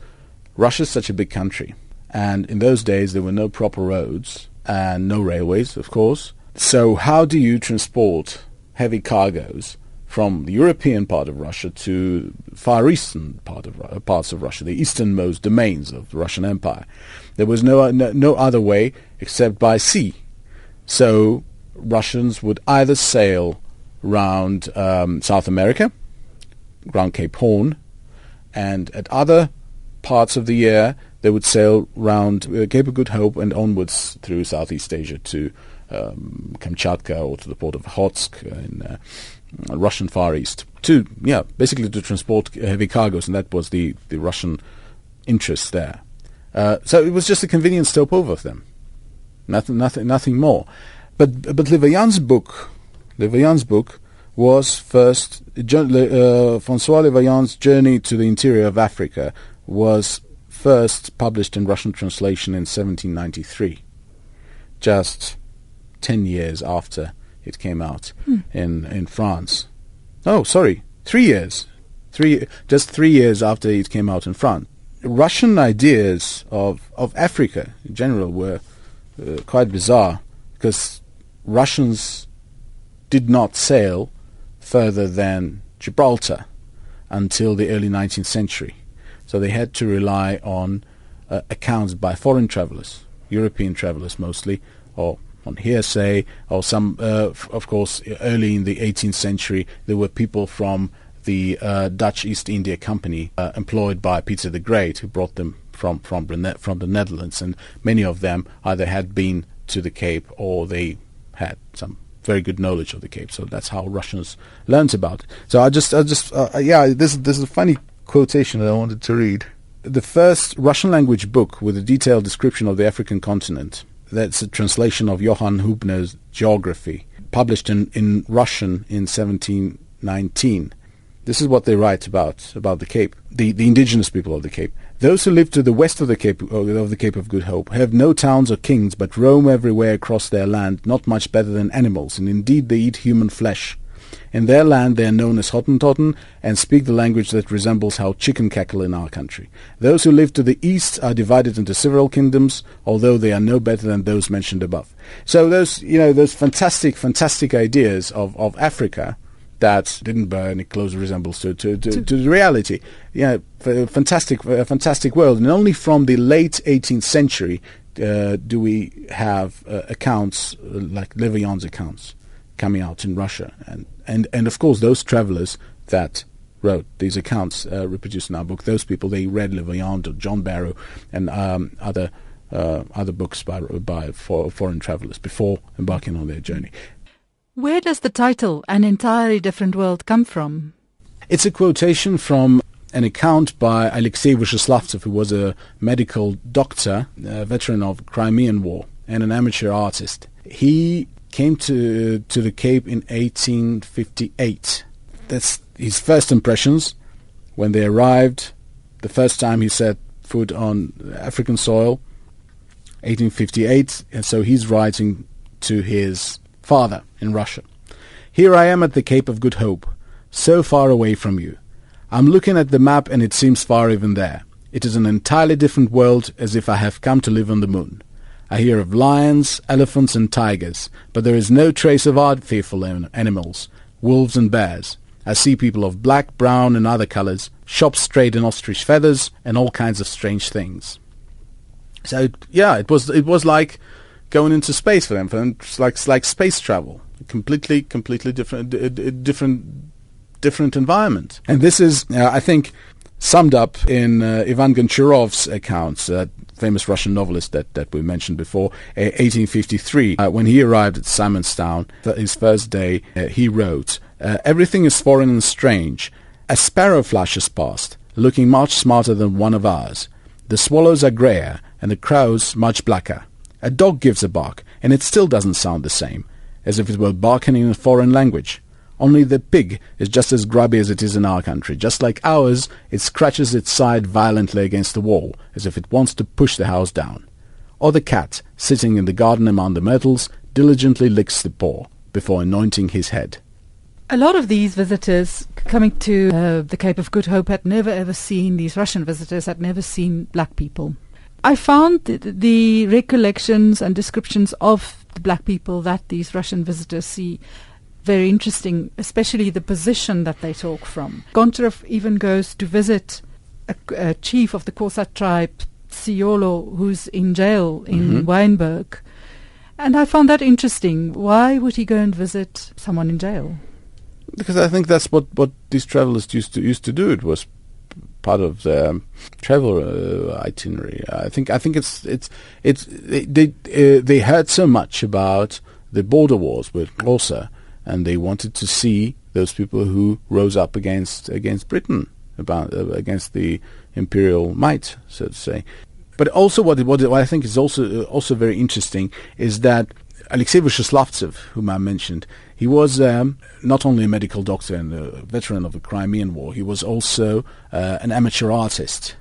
Russia is such a big country. And in those days, there were no proper roads and no railways, of course. So, how do you transport heavy cargoes from the European part of Russia to far eastern part of uh, parts of Russia, the easternmost domains of the Russian Empire? There was no, no, no other way except by sea. So, Russians would either sail round um, South America, round Cape Horn, and at other parts of the year they would sail round uh, Cape of Good Hope and onwards through Southeast Asia to um, Kamchatka or to the port of Okhotsk in uh, Russian Far East to yeah basically to transport heavy cargoes, and that was the the Russian interest there. Uh, so it was just a convenient stopover for them, nothing nothing nothing more. But but Levaillan's book, Levaillan's book was first uh, Francois Levaillan's journey to the interior of Africa was first published in Russian translation in 1793, just 10 years after it came out hmm. in, in France. Oh, sorry, three years. Three, just three years after it came out in France. Russian ideas of, of Africa in general were uh, quite bizarre because Russians did not sail further than Gibraltar until the early 19th century. So they had to rely on uh, accounts by foreign travelers, European travelers mostly, or on hearsay, or some, uh, of course, early in the 18th century, there were people from the uh, Dutch East India Company uh, employed by Peter the Great who brought them from, from, from the Netherlands, and many of them either had been to the Cape or they had some very good knowledge of the Cape. So that's how Russians learned about it. So I just, I just, uh, yeah, this, this is a funny quotation that I wanted to read. The first Russian language book with a detailed description of the African continent, that's a translation of Johann Hubner's Geography, published in, in Russian in 1719. This is what they write about about the Cape, the, the indigenous people of the Cape. Those who live to the west of the Cape of the Cape of Good Hope have no towns or kings, but roam everywhere across their land, not much better than animals, and indeed they eat human flesh. In their land they are known as Hottentotten and speak the language that resembles how chicken cackle in our country. Those who live to the east are divided into several kingdoms, although they are no better than those mentioned above. So those, you know, those fantastic, fantastic ideas of, of Africa that didn't bear any close resemblance to, to, to, to, the reality. Yeah, fantastic, a fantastic world. And only from the late 18th century uh, do we have uh, accounts uh, like Levaillan's accounts coming out in Russia. And, and, and of course, those travelers that wrote these accounts uh, reproduced in our book, those people, they read Le Vaillant or John Barrow and um, other, uh, other books by, by for, foreign travelers before embarking on their journey. Where does the title An Entirely Different World come from? It's a quotation from an account by Alexei Vysheslavtsev, who was a medical doctor, a veteran of Crimean War, and an amateur artist. He came to to the Cape in 1858. That's his first impressions when they arrived. The first time he set foot on African soil, 1858, and so he's writing to his father in Russia. Here I am at the Cape of Good Hope, so far away from you. I'm looking at the map and it seems far even there. It is an entirely different world as if I have come to live on the moon. I hear of lions, elephants, and tigers, but there is no trace of odd, fearful animals, wolves and bears. I see people of black, brown, and other colors, shops straight in ostrich feathers, and all kinds of strange things. So yeah, it was it was like going into space for them. For them, it's like it's like space travel, completely completely different different different environment. And this is, uh, I think, summed up in uh, Ivan Goncharov's accounts, that famous Russian novelist that, that we mentioned before, 1853. Uh, when he arrived at Simonstown, his first day, uh, he wrote, uh, Everything is foreign and strange. A sparrow flashes past, looking much smarter than one of ours. The swallows are grayer, and the crows much blacker. A dog gives a bark, and it still doesn't sound the same, as if it were barking in a foreign language. Only the pig is just as grubby as it is in our country. Just like ours, it scratches its side violently against the wall, as if it wants to push the house down. Or the cat, sitting in the garden among the myrtles, diligently licks the paw before anointing his head. A lot of these visitors coming to uh, the Cape of Good Hope had never ever seen, these Russian visitors had never seen black people. I found the, the recollections and descriptions of the black people that these Russian visitors see very interesting, especially the position that they talk from. Goncharov even goes to visit a, a chief of the Xhosa tribe, Siolo, who's in jail in mm-hmm. Wynberg. And I found that interesting. Why would he go and visit someone in jail? Because I think that's what, what these travelers used to used to do. It was part of the travel uh, itinerary. I think I think it's it's it's they they, uh, they heard so much about the border wars with Xhosa, and they wanted to see those people who rose up against against Britain, about uh, against the imperial might, so to say. But also, what what, what I think is also uh, also very interesting is that Alexei Vysheslavtsev, whom I mentioned, he was um, not only a medical doctor and a veteran of the Crimean War, he was also uh, an amateur artist.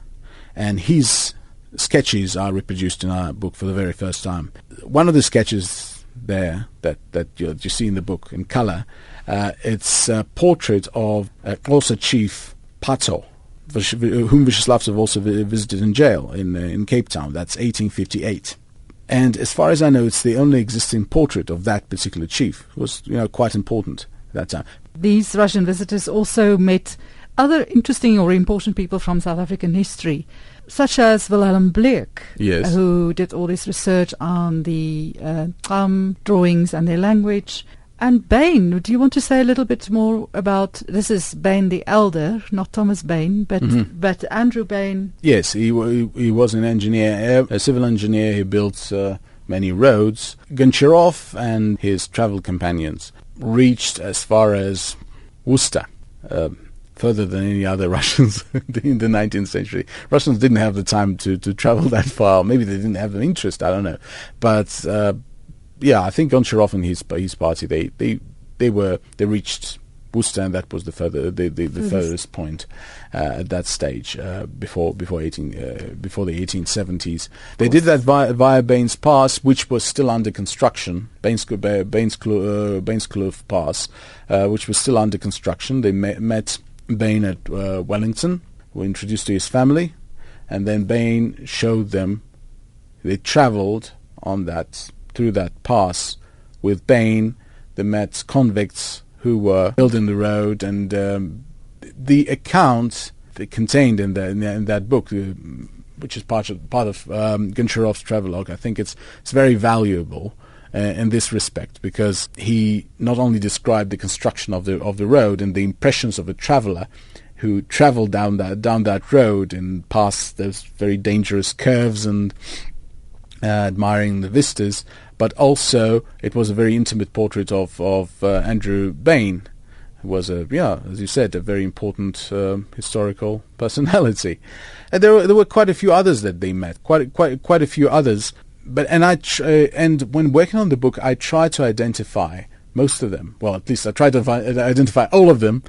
And his sketches are reproduced in our book for the very first time. One of the sketches there that, that you, you see in the book in color, uh, it's a portrait of uh, also Chief Pato, whom Vysheslavtsev also visited in jail in, uh, in Cape Town. That's 1858. And as far as I know, it's the only existing portrait of that particular chief. It was, you know, quite important at that time. These Russian visitors also met other interesting or important people from South African history, such as Wilhelm Bleek, yes. who did all this research on the uh, drawings and their language, and Bain, do you want to say a little bit more about this? Is Bain the elder, not Thomas Bain, but mm-hmm. but Andrew Bain? Yes, he w- he was an engineer, a civil engineer. He built uh, many roads. Goncharov and his travel companions reached as far as Worcester. Uh, further than any other [LAUGHS] Russians in the 19th century. Russians didn't have the time to, to travel [LAUGHS] that far. Maybe they didn't have the interest. I don't know. But uh, yeah, I think Goncharov and his his party they they they were they reached Worcester, and that was the further the, the, the furthest point uh, at that stage uh, before before eighteen uh, before the eighteen seventies. They did that via, via Baines Pass, which was still under construction. Baines Baines uh, Bainskloof Pass, uh, which was still under construction. They met Bain at uh, Wellington, were introduced to his family, and then Bain showed them. They travelled on that through that pass with Bain. They met convicts who were in the road, and um, the accounts contained in, the, in, the, in that book, uh, which is part of part of um, travelogue, I think it's it's very valuable. Uh, in this respect, because he not only described the construction of the of the road and the impressions of a traveler who traveled down that down that road and past those very dangerous curves and uh, admiring the vistas, but also it was a very intimate portrait of of uh, Andrew Bain, who was a yeah, as you said, a very important um, historical personality. And there were there were quite a few others that they met, quite quite quite a few others. But and I tr- uh, and when working on the book, I tried to identify most of them. Well, at least I tried to fi- identify all of them.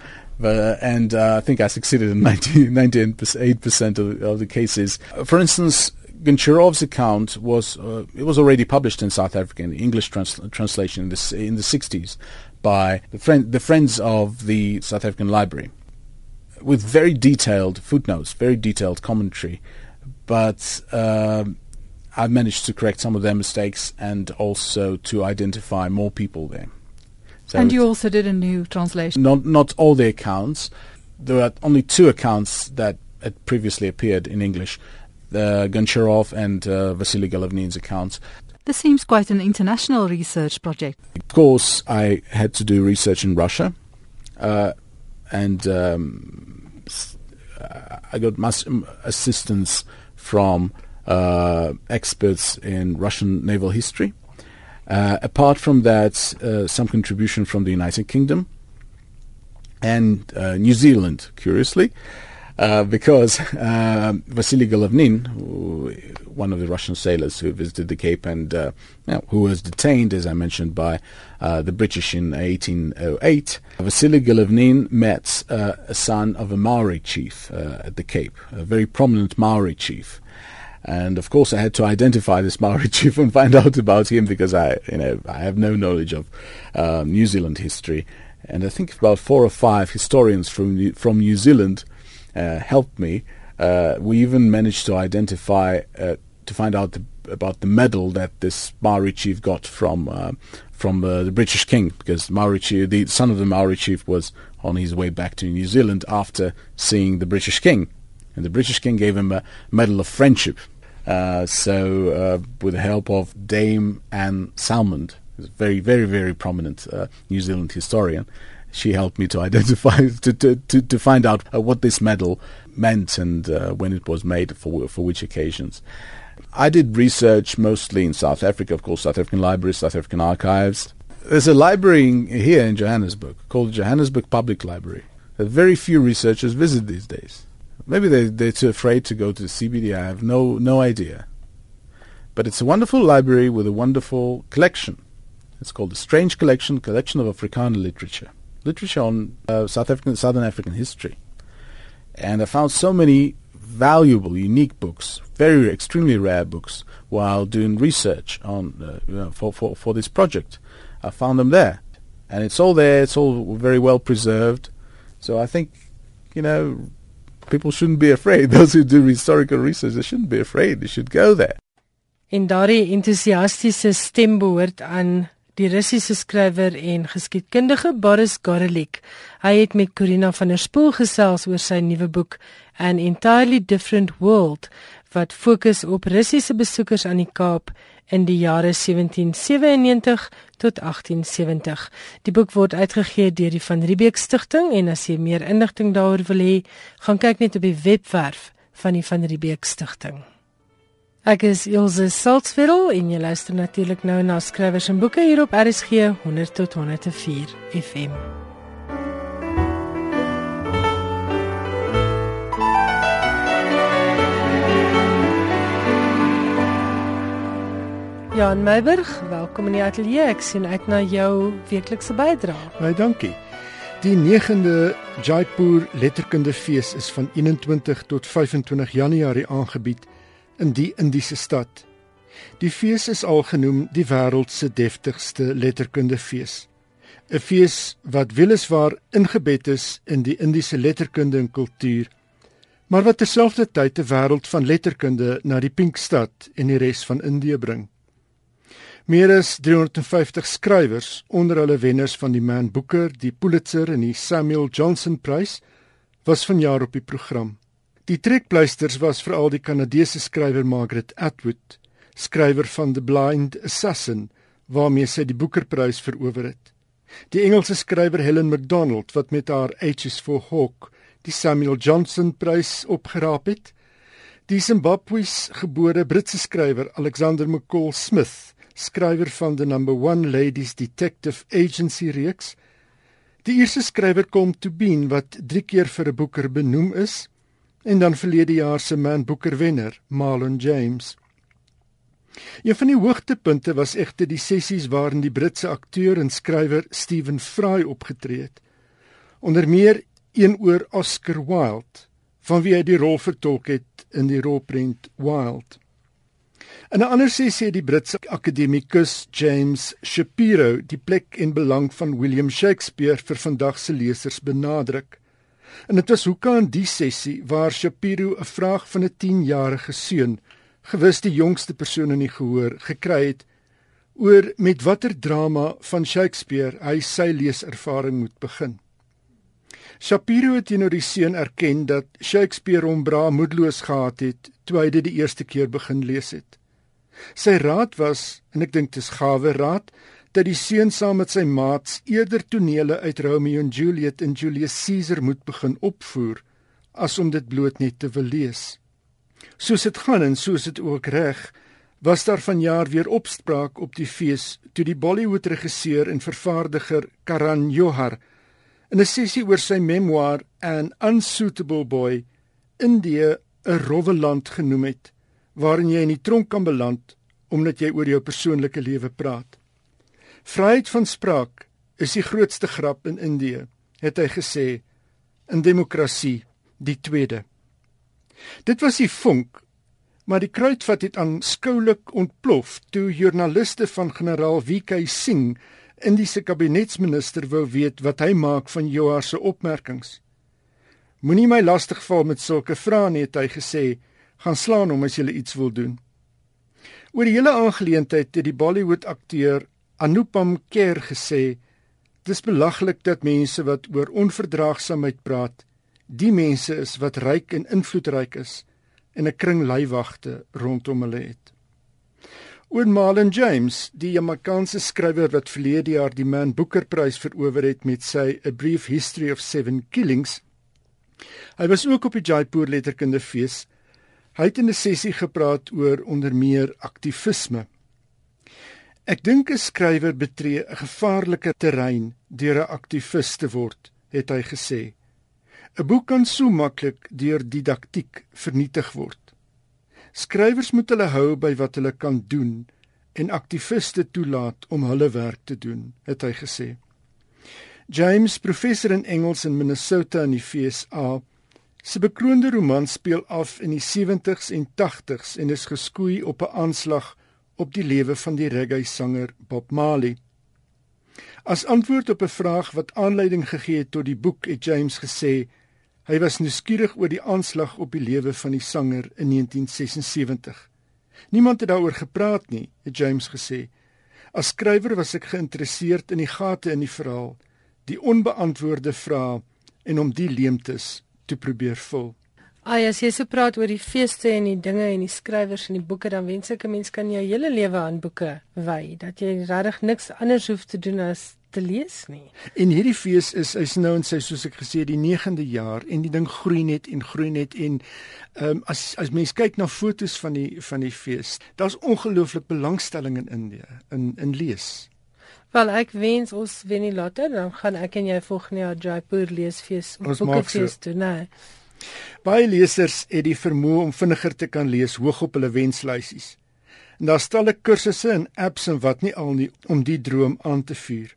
Uh, and uh, I think I succeeded in [LAUGHS] 98% of, of the cases. For instance, Goncharov's account was uh, it was already published in South Africa in the English trans- translation in the in the 60s by the friend the friends of the South African Library with very detailed footnotes, very detailed commentary, but uh, I've managed to correct some of their mistakes and also to identify more people there. So and you also did a new translation. Not not all the accounts. There are only two accounts that had previously appeared in English uh, Goncharov and uh, Vasily Golovnin's accounts. This seems quite an international research project. Of course, I had to do research in Russia, uh, and um, I got mass assistance from uh, experts in Russian naval history. Uh, apart from that, uh, some contribution from the United Kingdom and uh, New Zealand, curiously. Uh, because Vasily Golovnin, one of the Russian sailors who visited the Cape and uh, who was detained, as I mentioned, by uh, the British in 1808, Vasily Golovnin met uh, a son of a Maori chief at the Cape, a very prominent Maori chief. And of course, I had to identify this Maori [LAUGHS] chief and find out about him because I, you know, I have no knowledge of um, New Zealand history. And I think about four or five historians from from New Zealand uh, helped me. Uh, we even managed to identify uh, to find out the, about the medal that this Maori chief got from uh, from uh, the British king because Maori chief, the son of the Maori chief, was on his way back to New Zealand after seeing the British king, and the British king gave him a medal of friendship. Uh, so, uh, with the help of Dame Anne Salmond, who's a very, very, very prominent uh, New Zealand historian, she helped me to [LAUGHS] identify to to to, to find out uh, what this medal meant and uh, when it was made for for which occasions. I did research mostly in South Africa, of course, South African libraries, South African archives. There's a library here in Johannesburg called Johannesburg Public Library that very few researchers visit these days. Maybe they, they're too afraid to go to the CBD. I have no, no idea. But it's a wonderful library with a wonderful collection. It's called the Strange Collection, Collection of Afrikaner Literature. Literature on uh, South African, Southern African history. And I found so many valuable, unique books, very extremely rare books, while doing research on uh, you know, for, for for this project. I found them there, and it's all there. It's all very well preserved. So I think, you know, people shouldn't be afraid. [LAUGHS] Those who do historical research, they shouldn't be afraid. They should go there. In daardie entoesiastiese stem behoort aan die Russiese skrywer en geskiedkundige Boris Gorelik. Hy het met Corina van der Spool gesels oor sy nuwe boek An Entirely Different World wat fokus op Russiese besoekers aan die Kaap in die jare 1797 tot 1870. Die boek word uitgegee deur die Van Riebeeck Stichting en as jy meer inligting daaroor wil hê, gaan kyk net op die webwerf van die Van Riebeeck Stichting. Ek is Ilse Saltzveld en jy luister natuurlik nou na skrywers en boeke hier op RSG 100 tot 104 FM. Jan Meiburg, welkom in die ateljee. Ek sien uit na jou weeklikse bydrae. Baie dankie. Die 9de Jaipur Letterkundefees is van 21 tot 25 Januarie aangebied in die Indiese stad. Die fees is al genoem die wêreld se deftigste letterkundefees. 'n Fees wat weliswaar ingebed is in die Indiese letterkunde en kultuur, maar wat terselfdertyd 'n wêreld van letterkunde na die Pinkstad en die res van Indië bring. Meer as 350 skrywers, onder hulle wenners van die Man Booker, die Pulitzer en die Samuel Johnson Prys, was vanjaar op die program. Die trekpleisters was veral die Kanadese skrywer Margaret Atwood, skrywer van The Blind Assassin, waarmee sy die Booker-prys verower het. Die Engelse skrywer Helen Macdonald wat met haar H's for Hawk die Samuel Johnson Prys opgeraap het. Die Zimbabwe's gebore Britse skrywer Alexander McCall Smith skrywer van the number 1 ladies detective agency reeks. Die eerste skrywer kom to been wat 3 keer vir 'n boeker benoem is en dan verlede jaar se man boeker wenner Marlon James. Een van die hoogtepunte was egter die sessies waarin die Britse akteur en skrywer Stephen Fry opgetree het. Onder meer een oor Oscar Wilde van wie hy die rol vertolk het in die rolprent Wilde In 'n ander sessie het die Britse akademikus James Shapiro die plek en belang van William Shakespeare vir vandag se lesers benadruk. En dit was hoeka in die sessie waar Shapiro 'n vraag van 'n 10-jarige seun, gewis die jongste persoon in die gehoor, gekry het oor met watter drama van Shakespeare hy sy leeservaring moet begin. Shapiro het teenoor die seun erken dat Shakespeare hom braa moedeloos gehad het toe hy dit die eerste keer begin lees het. Sy raad was, en ek dink dit is gawe raad, dat die seun saam met sy maats eerder tonele uit Romeo en Juliet en Julius Caesar moet begin opvoer as om dit bloot net te wil lees. Soos dit gaan en soos dit ook reg, was daar vanjaar weer opspraak op die fees toe die Bollywood regisseur en vervaardiger Karan Johar in 'n sessie oor sy memoir An Unsuitable Boy India 'n rowwe land genoem het waarin jy in die tronk kan beland omdat jy oor jou persoonlike lewe praat. Vryheid van spraak is die grootste grap in Indië, het hy gesê in demokrasie die tweede. Dit was die vonk, Maar die kruitvat het aanskoulik ontplof toe joernaliste van generaal W.K. Singh, Indiese kabinetsminister, wou weet wat hy maak van Johar se opmerkings. Moenie my lastigval met sulke vrae nie, het hy gesê. Gaan slaan hom as jy iets wil doen. Oor die hele aangeleentheid het die Bollywood akteur Anupam Kher gesê: "Dis belaglik dat mense wat oor onverdraagsaamheid praat, die mense is wat ryk en invloedryk is en 'n kring leiwagte rondom hulle het." Oor Marlon James, die Jamaicaanse skrywer wat verlede jaar die Man Booker Prys verower het met sy A Brief History of Seven Killings, Hy was ook op die Jaipur letterkundefees. Hy het in 'n sessie gepraat oor onder meer aktivisme. Ek dink 'n skrywer betree 'n gevaarlike terrein deur 'n aktivis te word, het hy gesê. 'n Boek kan so maklik deur didaktiek vernietig word. Skrywers moet hulle hou by wat hulle kan doen en aktiviste toelaat om hulle werk te doen, het hy gesê. James, professor in Engels in Minnesota in die FSA, se bekroonde roman speel af in die 70s en 80s en is geskoei op 'n aanslag op die lewe van die reggae-sanger Bob Marley. As antwoord op 'n vraag wat aanleiding gegee het tot die boek, het James gesê hy was nuuskierig oor die aanslag op die lewe van die sanger in 1976. Niemand het daaroor gepraat nie, het James gesê. As skrywer was ek geïnteresseerd in die gate in die verhaal die onbeantwoorde vrae en om die leemtes te probeer vul. Ai, as jy so praat oor die feeste en die dinge en die skrywers en die boeke, dan wens ek 'n mens kan jou hele lewe aan boeke wy, dat jy regtig niks anders hoef te doen as te lees nie. En hierdie fees is is nou in sy soos ek gesê die 9de jaar en die ding groei net en groei net en ehm um, as as mens kyk na fotos van die van die fees, daar's ongelooflik belangstelling in Indië in in lees. Wel ek wens ons wen die lotte dan gaan ek en jy volgende jaar Jaipur leesfees boekfees so. doen, nee. Baie lesers het die vermoë om vinniger te kan lees hoog op hulle wenslysies. En daar stel ek kursusse en apps en wat nie al nie om die droom aan te vuur.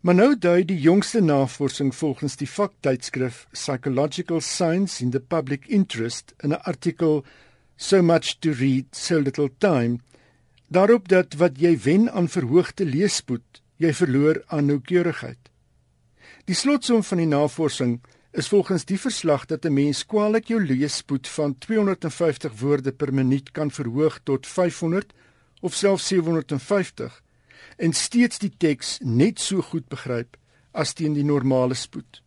Maar nou dui die jongste navorsing volgens die vaktydskrif Psychological Science in the Public Interest in 'n artikel So much to read so little time daarop dat wat jy wen aan verhoogde leespoed, jy verloor aan noukeurigheid. Die slotsom van die navorsing is volgens die verslag dat 'n mens kwaliek jou leespoed van 250 woorde per minuut kan verhoog tot 500 of selfs 750 en steeds die teks net so goed begryp as teen die normale spoed.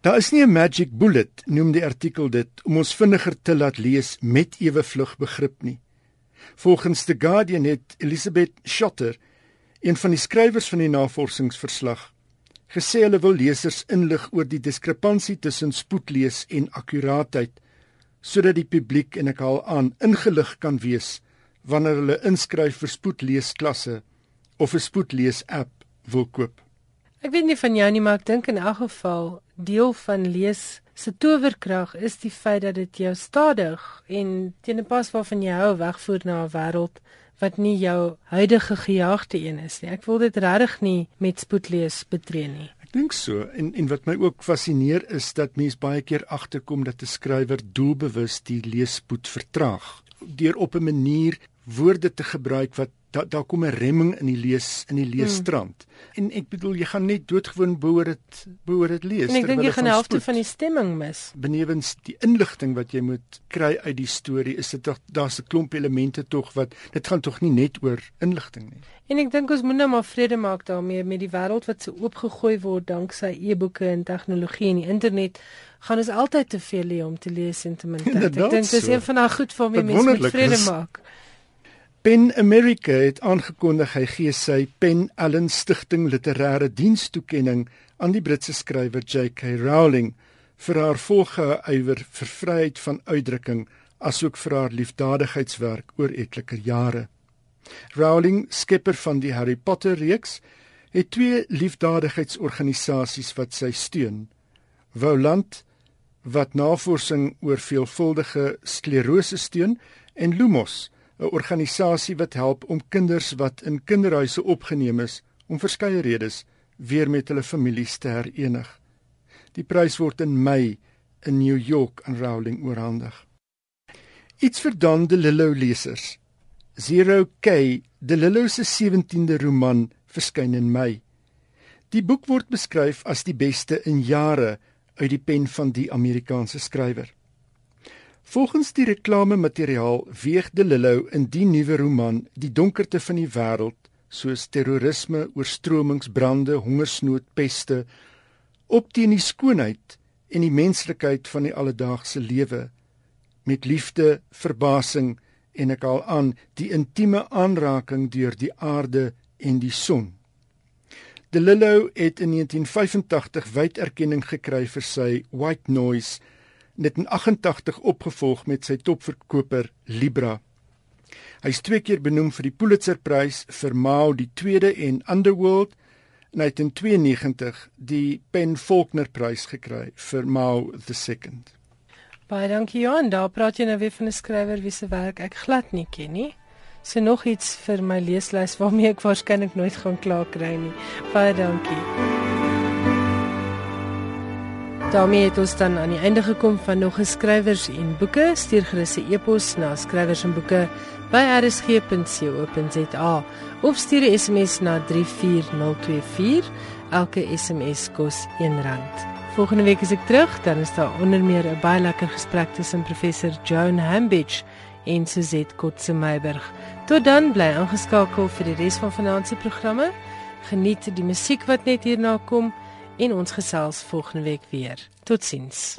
Daar is nie 'n magic bullet, noem die artikel dit, om ons vinniger te laat lees met ewe vlug begrip nie. Volgens The Guardian het Elizabeth Shotter, een van die skrywers van die navorsingsverslag, gesê hulle wil lesers inlig oor die diskrepansie tussen spoedlees en akkuraatheid sodat die publiek en ek haal aan ingelig kan wees wanneer hulle inskryf vir spoedleesklasse of 'n spoedlees-app wil koop. Ek weet nie van jou nie, maar ek dink in elk geval deel van lees se towerkrag is die feit dat dit jou stadig en teen 'n pas waarvan jy hou wegvoer na 'n wêreld wat nie jou huidige gejaagde een is nie. Ek wil dit regtig nie met spoed lees betree nie. Ek dink so en en wat my ook fascineer is dat mens baie keer agterkom dat 'n skrywer doelbewus die leespoed vertraag deur op 'n manier woorde te gebruik wat daar daar kom 'n remming in die lees in die leesstrand. Mm. En ek bedoel jy gaan net doodgewoon behoort dit behoort dit lees. En ek dink jy gaan helfte van die stemming mis. Benewens die inligting wat jy moet kry uit die storie, is dit tog daar's 'n klomp elemente tog wat dit gaan tog nie net oor inligting nie. En ek dink ons moet nou maar vrede maak daarmee met die wêreld wat so oopgegooi word danksy e-boeke en tegnologie en die internet gaan ons altyd te veel hê om te lees en te [LAUGHS] min. Ek dink dis so. een van daai goed waarmee mense moet vrede maak. Pen America het aangekondig hy gee sy Pen Allen Stichting literêre dienstoekenning aan die Britse skrywer J.K. Rowling vir haar volgehouer vir vryheid van uitdrukking asook vir haar liefdadigheidswerk oor etlike jare. Rowling, skepper van die Harry Potter reeks, het twee liefdadigheidsorganisasies wat sy steun. Wouland wat navorsing oor veelvuldige sklerose steun en Lumos 'n organisasie wat help om kinders wat in kinderhuise opgeneem is om verskeie redes weer met hulle families te herenig. Die prys word in Mei in New York aan Rowling oorhandig. Iets vir Dan de Lillo lesers. Zero K, de Lillo se 17de roman verskyn in Mei. Die boek word beskryf as die beste in jare uit die pen van die Amerikaanse skrywer. Volgens die reklamemateriaal weeg de Lillo in die nuwe roman die donkerte van die wêreld soos terrorisme, oorstromings, brande, hongersnood, peste op teen die skoonheid en die menslikheid van die alledaagse lewe met liefde, verbasing en ek al aan die intieme aanraking deur die aarde en die son. De Lillo het in 1985 wyd erkenning gekry vir sy White Noise, net in 88 opgevolg met sy topverkoper Libra. Hy is twee keer benoem vir die Pulitzerprys vir Mao die 2de en Underworld en hy het in 92 die Pen Faulknerprys gekry vir Mao the 2nd. Baie dankie Johan, daar praat jy nou weer van 'n skrywer wie se werk ek glad nie ken nie se nog iets vir my leeslys waarmee ek waarskynlik nooit gaan klaar kry nie. Baie dankie. Daarmee het ons dan aan die einde gekom van nog geskrywers en boeke. Stuur gerus 'n e-pos na skrywers en boeke by rsg.co.za of stuur 'n SMS na 34024. Elke SMS kos R1. Volgende week is ek terug, dan is daar onder meer 'n baie lekker gesprek tussen professor Joan Hambidge en Suzette Kotse Meiberg. Tot dan bly ingeskakel vir die res van vanaand se programme. Geniet die musiek wat net hierna kom en ons gesels volgende week weer. Totsiens.